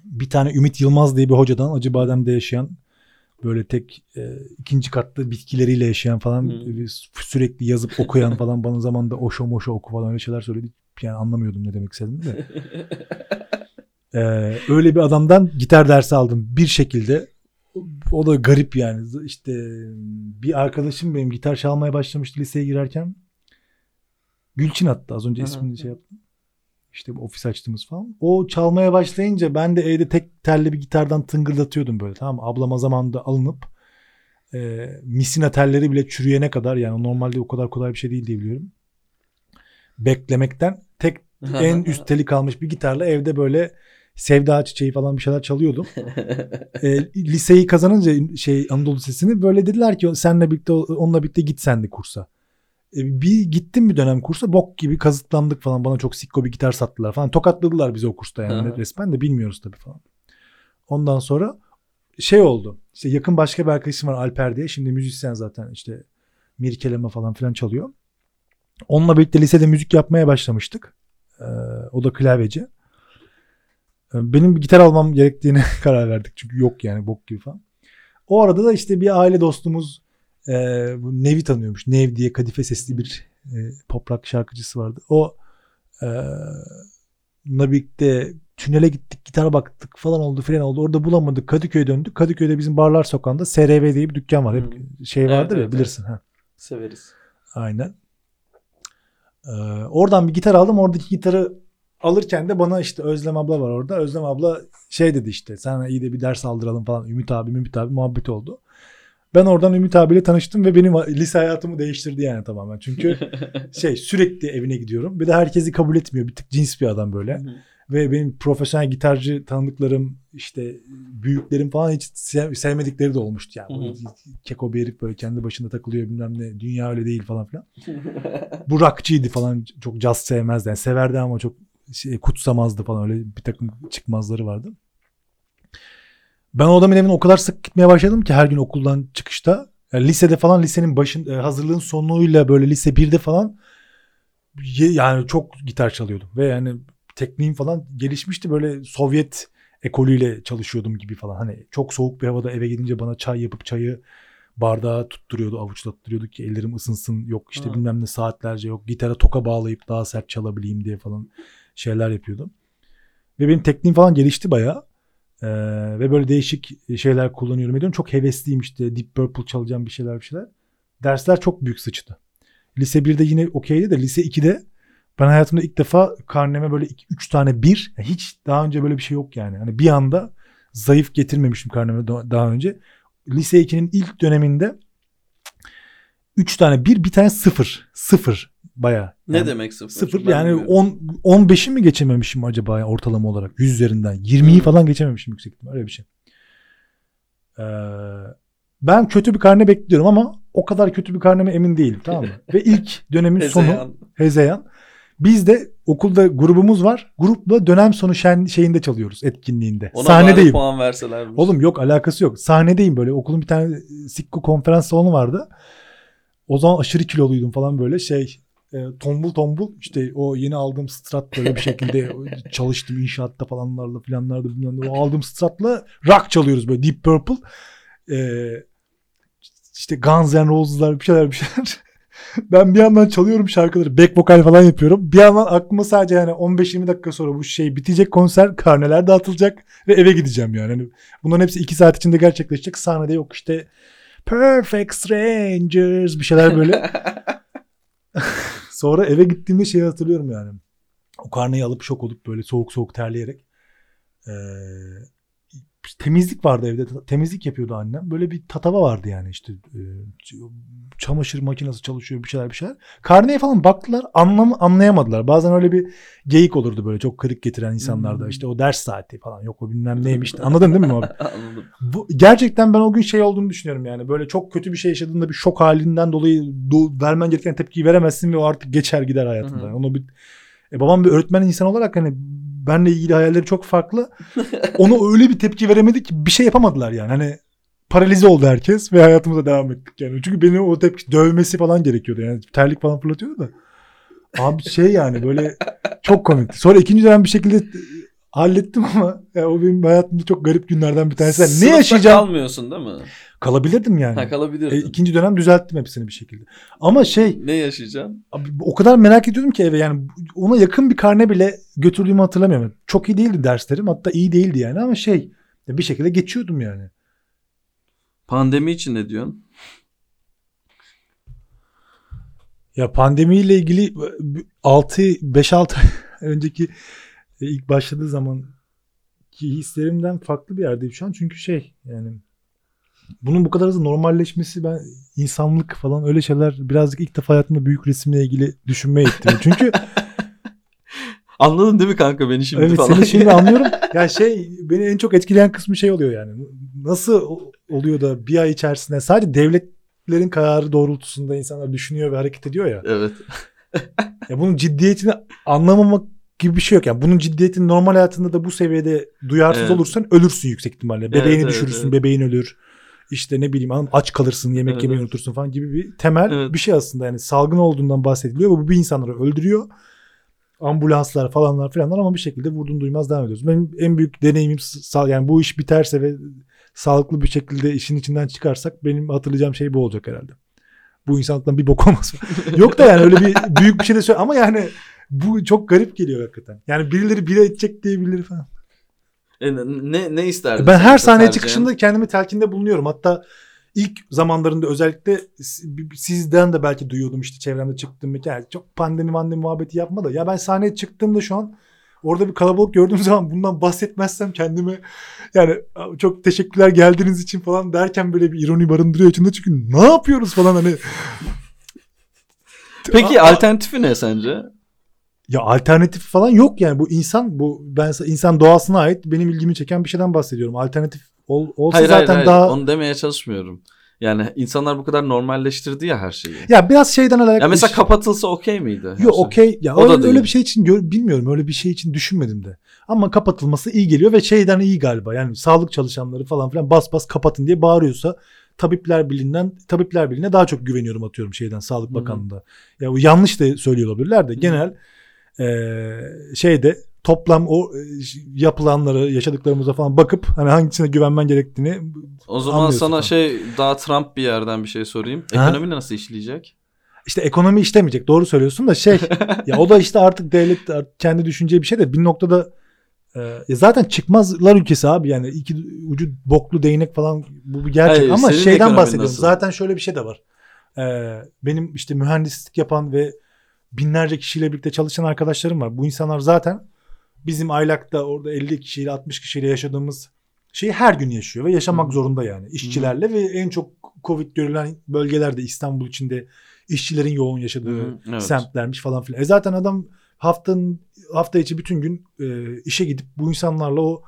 bir tane Ümit Yılmaz diye bir hocadan Acıbadem'de yaşayan böyle tek e, ikinci katlı bitkileriyle yaşayan falan Hı. bir- sürekli yazıp okuyan falan bana zamanında oşo moşo oku falan öyle şeyler söyledi. Yani anlamıyordum ne demek istediğini de. *laughs* Ee, öyle bir adamdan gitar dersi aldım bir şekilde. O da garip yani. İşte bir arkadaşım benim gitar çalmaya başlamıştı liseye girerken. Gülçin hatta az önce ismini şey yaptım. İşte ofis açtığımız falan. O çalmaya başlayınca ben de evde tek telli bir gitardan tıngırdatıyordum böyle tamam mı? Ablama zamanında alınıp e, misina telleri bile çürüyene kadar yani normalde o kadar kolay bir şey değil diye biliyorum. Beklemekten tek *laughs* en üst teli kalmış bir gitarla evde böyle Sevda Çiçeği falan bir şeyler çalıyordum. *laughs* E, liseyi kazanınca şey Anadolu Lisesi'ni böyle dediler ki senle birlikte onunla birlikte git sen de kursa. E, bir gittim bir dönem kursa bok gibi kazıklandık falan bana çok sikko bir gitar sattılar falan tokatladılar bizi o kursta yani hı. resmen de bilmiyoruz tabii falan. Ondan sonra şey oldu işte yakın başka bir arkadaşım var Alper diye şimdi müzisyen zaten işte mirkeleme falan filan çalıyor. Onunla birlikte lisede müzik yapmaya başlamıştık. Ee, o da klavyeci. Benim bir gitar almam gerektiğine *laughs* karar verdik. Çünkü yok yani bok gibi falan. O arada da işte bir aile dostumuz e, bu Nev'i tanıyormuş. Nev diye kadife sesli bir e, pop rock şarkıcısı vardı. O e, birlikte tünele gittik, gitar baktık falan oldu filan oldu. Orada bulamadık. Kadıköy'e döndük. Kadıköy'de bizim Barlar Sokağı'nda SRV diye bir dükkan var. Hep şey Evet, vardır ya evet, bilirsin. Ha. Severiz. Aynen. Ee, oradan bir gitar aldım. Oradaki gitarı alırken de bana işte Özlem abla var orada. Özlem abla şey dedi işte sana iyi de bir ders aldıralım falan. Ümit abi, Ümit abi muhabbet oldu. Ben oradan Ümit abiyle tanıştım ve benim lise hayatımı değiştirdi yani tamamen. Çünkü *laughs* şey sürekli evine gidiyorum. Bir de herkesi kabul etmiyor. Bir tık cins bir adam böyle. Ve benim profesyonel gitarcı tanıdıklarım işte büyüklerim falan hiç sev- sevmedikleri de olmuştu. Yani Hı keko bir herif böyle kendi başında takılıyor bilmem ne. Dünya öyle değil falan filan. *laughs* Bu rockçıydı falan çok caz sevmezdi. Yani severdi ama çok şey, kutsamazdı falan öyle bir takım çıkmazları vardı. Ben o adamın evine o kadar sık gitmeye başladım ki her gün okuldan çıkışta. Yani lisede falan lisenin başın e, hazırlığın sonuyla böyle lise 1'de falan yani çok gitar çalıyordum. Ve yani tekniğim falan gelişmişti. Böyle Sovyet ekolüyle çalışıyordum gibi falan. Hani çok soğuk bir havada eve gidince bana çay yapıp çayı bardağa tutturuyordu, avuçlattırıyordu ki ellerim ısınsın. Yok işte Hı. bilmem ne saatlerce yok. Gitara toka bağlayıp daha sert çalabileyim diye falan şeyler yapıyordum. Ve benim tekniğim falan gelişti bayağı. Ee, ve böyle değişik şeyler kullanıyorum ediyorum. Çok hevesliyim işte Deep Purple çalacağım bir şeyler bir şeyler. Dersler çok büyük sıçtı. Lise 1'de yine okeydi de lise 2'de ben hayatımda ilk defa karneme böyle 3 tane 1 hiç daha önce böyle bir şey yok yani. Hani bir anda zayıf getirmemiştim karneme daha önce. Lise 2'nin ilk döneminde 3 tane 1 bir tane 0 0 Baya. Ne demek sıfır? Sıfır ben yani 10 15'i mi geçememişim acaba ortalama olarak 100 üzerinden? 20'yi hmm. falan geçememişim yüksek ihtimal öyle bir şey. Ee, ben kötü bir karne bekliyorum ama o kadar kötü bir karneme emin değilim tamam mı? Ve *laughs* ilk dönemin hezeyan. sonu hezeyan. Biz de okulda grubumuz var. Grupla dönem sonu şen, şeyinde çalıyoruz etkinliğinde. Ona Sahnedeyim. puan verseler. Oğlum yok alakası yok. Sahnedeyim böyle okulun bir tane sikko konferans salonu vardı. O zaman aşırı kiloluydum falan böyle şey e, tombul tombul işte o yeni aldığım strat böyle bir şekilde *laughs* çalıştım inşaatta falanlarla filanlarda bilmem. O aldığım stratla rock çalıyoruz böyle Deep Purple. E, işte Guns N' Roses'lar bir şeyler bir şeyler. *laughs* ben bir yandan çalıyorum şarkıları. Back vokal falan yapıyorum. Bir yandan aklıma sadece yani 15-20 dakika sonra bu şey bitecek konser. Karneler dağıtılacak ve eve gideceğim yani. Hani bunların hepsi 2 saat içinde gerçekleşecek. Sahnede yok işte Perfect Strangers bir şeyler böyle. *laughs* Sonra eve gittiğimde şeyi hatırlıyorum yani. O karneyi alıp şok olup böyle soğuk soğuk terleyerek. Ee, temizlik vardı evde. Temizlik yapıyordu annem. Böyle bir tatava vardı yani işte. E, çamaşır makinesi çalışıyor bir şeyler bir şeyler. Karneye falan baktılar anlam anlayamadılar. Bazen öyle bir geyik olurdu böyle çok kırık getiren insanlarda. Hmm. İşte o ders saati falan yok o bilmem *laughs* neymiş. Anladın değil mi abi? *laughs* Anladım. Bu, gerçekten ben o gün şey olduğunu düşünüyorum yani. Böyle çok kötü bir şey yaşadığında bir şok halinden dolayı do- vermen gereken tepkiyi veremezsin ve o artık geçer gider hayatında. Hı-hı. Onu bir e, babam bir öğretmen insan olarak hani benle ilgili hayalleri çok farklı. Onu öyle bir tepki veremedi ki bir şey yapamadılar yani. Hani paralize oldu herkes ve hayatımıza devam ettik yani. Çünkü beni o tepki dövmesi falan gerekiyordu yani. Terlik falan fırlatıyordu da. Abi şey yani böyle çok komikti. Sonra ikinci dönem bir şekilde hallettim ama ya o benim hayatımda çok garip günlerden bir tanesi. Sınıfta ne yaşayacağım? kalmıyorsun değil mi? Kalabilirdim yani. Ha kalabilirdin. E, ikinci dönem düzelttim hepsini bir şekilde. Ama şey. Ne yaşayacağım? Abi, o kadar merak ediyordum ki eve yani ona yakın bir karne bile götürdüğümü hatırlamıyorum. Çok iyi değildi derslerim hatta iyi değildi yani ama şey bir şekilde geçiyordum yani. Pandemi için ne diyorsun? Ya pandemiyle ilgili 6 5-6 *laughs* önceki e, ilk başladığı zaman ki hislerimden farklı bir yerdeyim şu an. Çünkü şey yani bunun bu kadar hızlı normalleşmesi ben insanlık falan öyle şeyler birazcık ilk defa hayatımda büyük resimle ilgili düşünmeye ittim. *laughs* Çünkü Anladın değil mi kanka beni şimdi evet, falan? Evet seni şimdi anlıyorum. *laughs* Ya şey beni en çok etkileyen kısmı şey oluyor yani. Nasıl oluyor da bir ay içerisinde sadece devletlerin kararı doğrultusunda insanlar düşünüyor ve hareket ediyor ya. Evet. ya bunun ciddiyetini anlamamak gibi bir şey yok. Yani bunun ciddiyetini normal hayatında da bu seviyede duyarsız evet. olursan ölürsün yüksek ihtimalle. Bebeğini evet, düşürürsün, evet. bebeğin ölür. İşte ne bileyim aç kalırsın, yemek evet, yemeyi unutursun falan gibi bir temel evet. bir şey aslında. Yani salgın olduğundan bahsediliyor. Bu bir insanları öldürüyor. Ambulanslar falanlar filanlar ama bir şekilde vurdun duymaz devam ediyoruz. Benim en büyük deneyimim yani bu iş biterse ve sağlıklı bir şekilde işin içinden çıkarsak benim hatırlayacağım şey bu olacak herhalde. Bu insanlıktan bir bok olmaz. *laughs* Yok da yani öyle bir büyük bir şey de söyle ama yani bu çok garip geliyor hakikaten. Yani birileri bire edecek diye birileri falan. E, ne ne isterdin? Ben her sahneye çıkışında kendimi telkinde bulunuyorum. Hatta ilk zamanlarında özellikle sizden de belki duyuyordum işte çevremde çıktığım yani çok pandemi pandemi muhabbeti yapma da ya ben sahneye çıktığımda şu an orada bir kalabalık gördüğüm *laughs* zaman bundan bahsetmezsem kendimi yani çok teşekkürler geldiğiniz için falan derken böyle bir ironi barındırıyor içinde çünkü ne yapıyoruz falan hani Peki alternatifi ne sence? Ya alternatif falan yok yani bu insan bu ben insan doğasına ait benim ilgimi çeken bir şeyden bahsediyorum. Alternatif ol, olsa hayır, zaten hayır, daha hayır. onu demeye çalışmıyorum. Yani insanlar bu kadar normalleştirdi ya her şeyi. Ya biraz şeyden alakalı. Ya mesela kapatılsa okey miydi? Yok şey? okey. Ya o öyle, da öyle bir şey için gör, bilmiyorum. Öyle bir şey için düşünmedim de. Ama kapatılması iyi geliyor ve şeyden iyi galiba. Yani sağlık çalışanları falan filan bas bas kapatın diye bağırıyorsa Tabipler Birliği'nden Tabipler Birliği'ne daha çok güveniyorum atıyorum şeyden Sağlık Bakanlığı'nda. Ya yanlış da söylüyor olabilirler de genel e, şeyde toplam o e, yapılanları yaşadıklarımıza falan bakıp hani hangisine güvenmen gerektiğini O zaman sana falan. şey daha Trump bir yerden bir şey sorayım. Ekonomi ha? nasıl işleyecek? İşte ekonomi işlemeyecek. Doğru söylüyorsun da şey *laughs* ya o da işte artık devlet kendi düşüneceği bir şey de bir noktada e, zaten çıkmazlar ülkesi abi yani iki ucu boklu değnek falan bu bir gerçek Hayır, ama şeyden bahsediyorum. Nasıl? Zaten şöyle bir şey de var. E, benim işte mühendislik yapan ve binlerce kişiyle birlikte çalışan arkadaşlarım var. Bu insanlar zaten bizim aylakta orada 50 kişiyle 60 kişiyle yaşadığımız şeyi her gün yaşıyor ve yaşamak Hı. zorunda yani işçilerle Hı. ve en çok Covid görülen bölgelerde İstanbul içinde işçilerin yoğun yaşadığı Hı. Evet. semtlermiş falan filan. E zaten adam haftanın hafta içi bütün gün e, işe gidip bu insanlarla o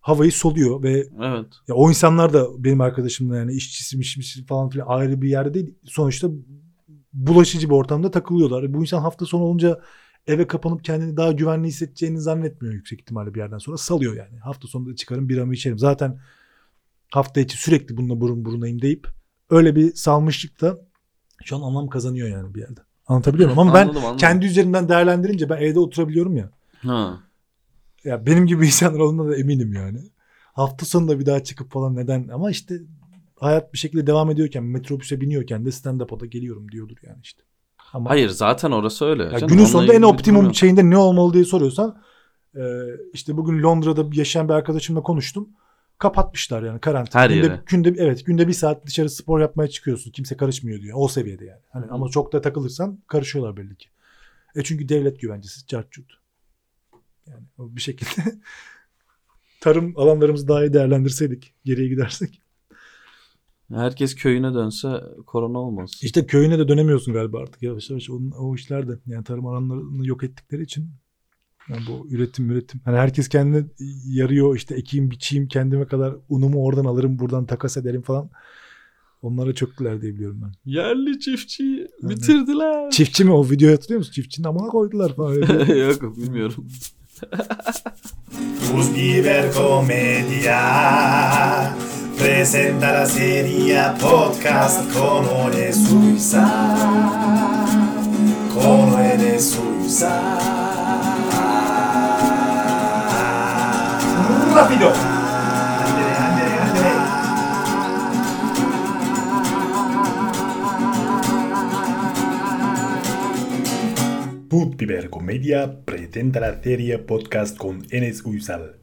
havayı soluyor ve evet. ya o insanlar da benim arkadaşımla yani işçisi mişmiş falan filan ayrı bir yerde değil. Sonuçta bulaşıcı bir ortamda takılıyorlar. Bu insan hafta sonu olunca eve kapanıp kendini daha güvenli hissedeceğini zannetmiyor yüksek ihtimalle bir yerden sonra. Salıyor yani. Hafta sonunda çıkarım biramı içerim. Zaten hafta içi sürekli bununla burun burunayım deyip öyle bir salmışlık da şu an anlam kazanıyor yani bir yerde. Anlatabiliyor muyum? Ama ben Anladım, kendi üzerimden değerlendirince ben evde oturabiliyorum ya. Ha. Ya benim gibi insanlar olduğuna da eminim yani. Hafta sonu da bir daha çıkıp falan neden ama işte hayat bir şekilde devam ediyorken metrobüse biniyorken de stand-up'a da geliyorum diyordur yani işte. Ama Hayır zaten orası öyle. ya Canım, günün sonunda en optimum şeyinde ne olmalı diye soruyorsan e, işte bugün Londra'da yaşayan bir arkadaşımla konuştum. Kapatmışlar yani karantina. Her günde, yere. günde evet günde bir saat dışarı spor yapmaya çıkıyorsun. Kimse karışmıyor diyor. O seviyede yani. Hani Hı. ama çok da takılırsan karışıyorlar belli ki. E çünkü devlet güvencesi cartçut. Yani bir şekilde *laughs* tarım alanlarımızı daha iyi değerlendirseydik, geriye gidersek. Herkes köyüne dönse korona olmaz. İşte köyüne de dönemiyorsun galiba artık yavaş yavaş onun, o işler de yani tarım alanlarını yok ettikleri için yani bu üretim üretim hani herkes kendine yarıyor işte ekeyim biçeyim kendime kadar unumu oradan alırım buradan takas ederim falan onlara çöktüler diye biliyorum ben. Yerli çiftçiyi Aynen. bitirdiler. Çiftçi mi o videoyu hatırlıyor musun? Çiftçinin amına koydular falan. *laughs* Yok bilmiyorum. Bus Biber Comedia presenta la serie podcast con One Suiza. Con One Suiza. Rapido. Andere, andere, andere. Comedia presenta la serie podcast con Enes Uysal.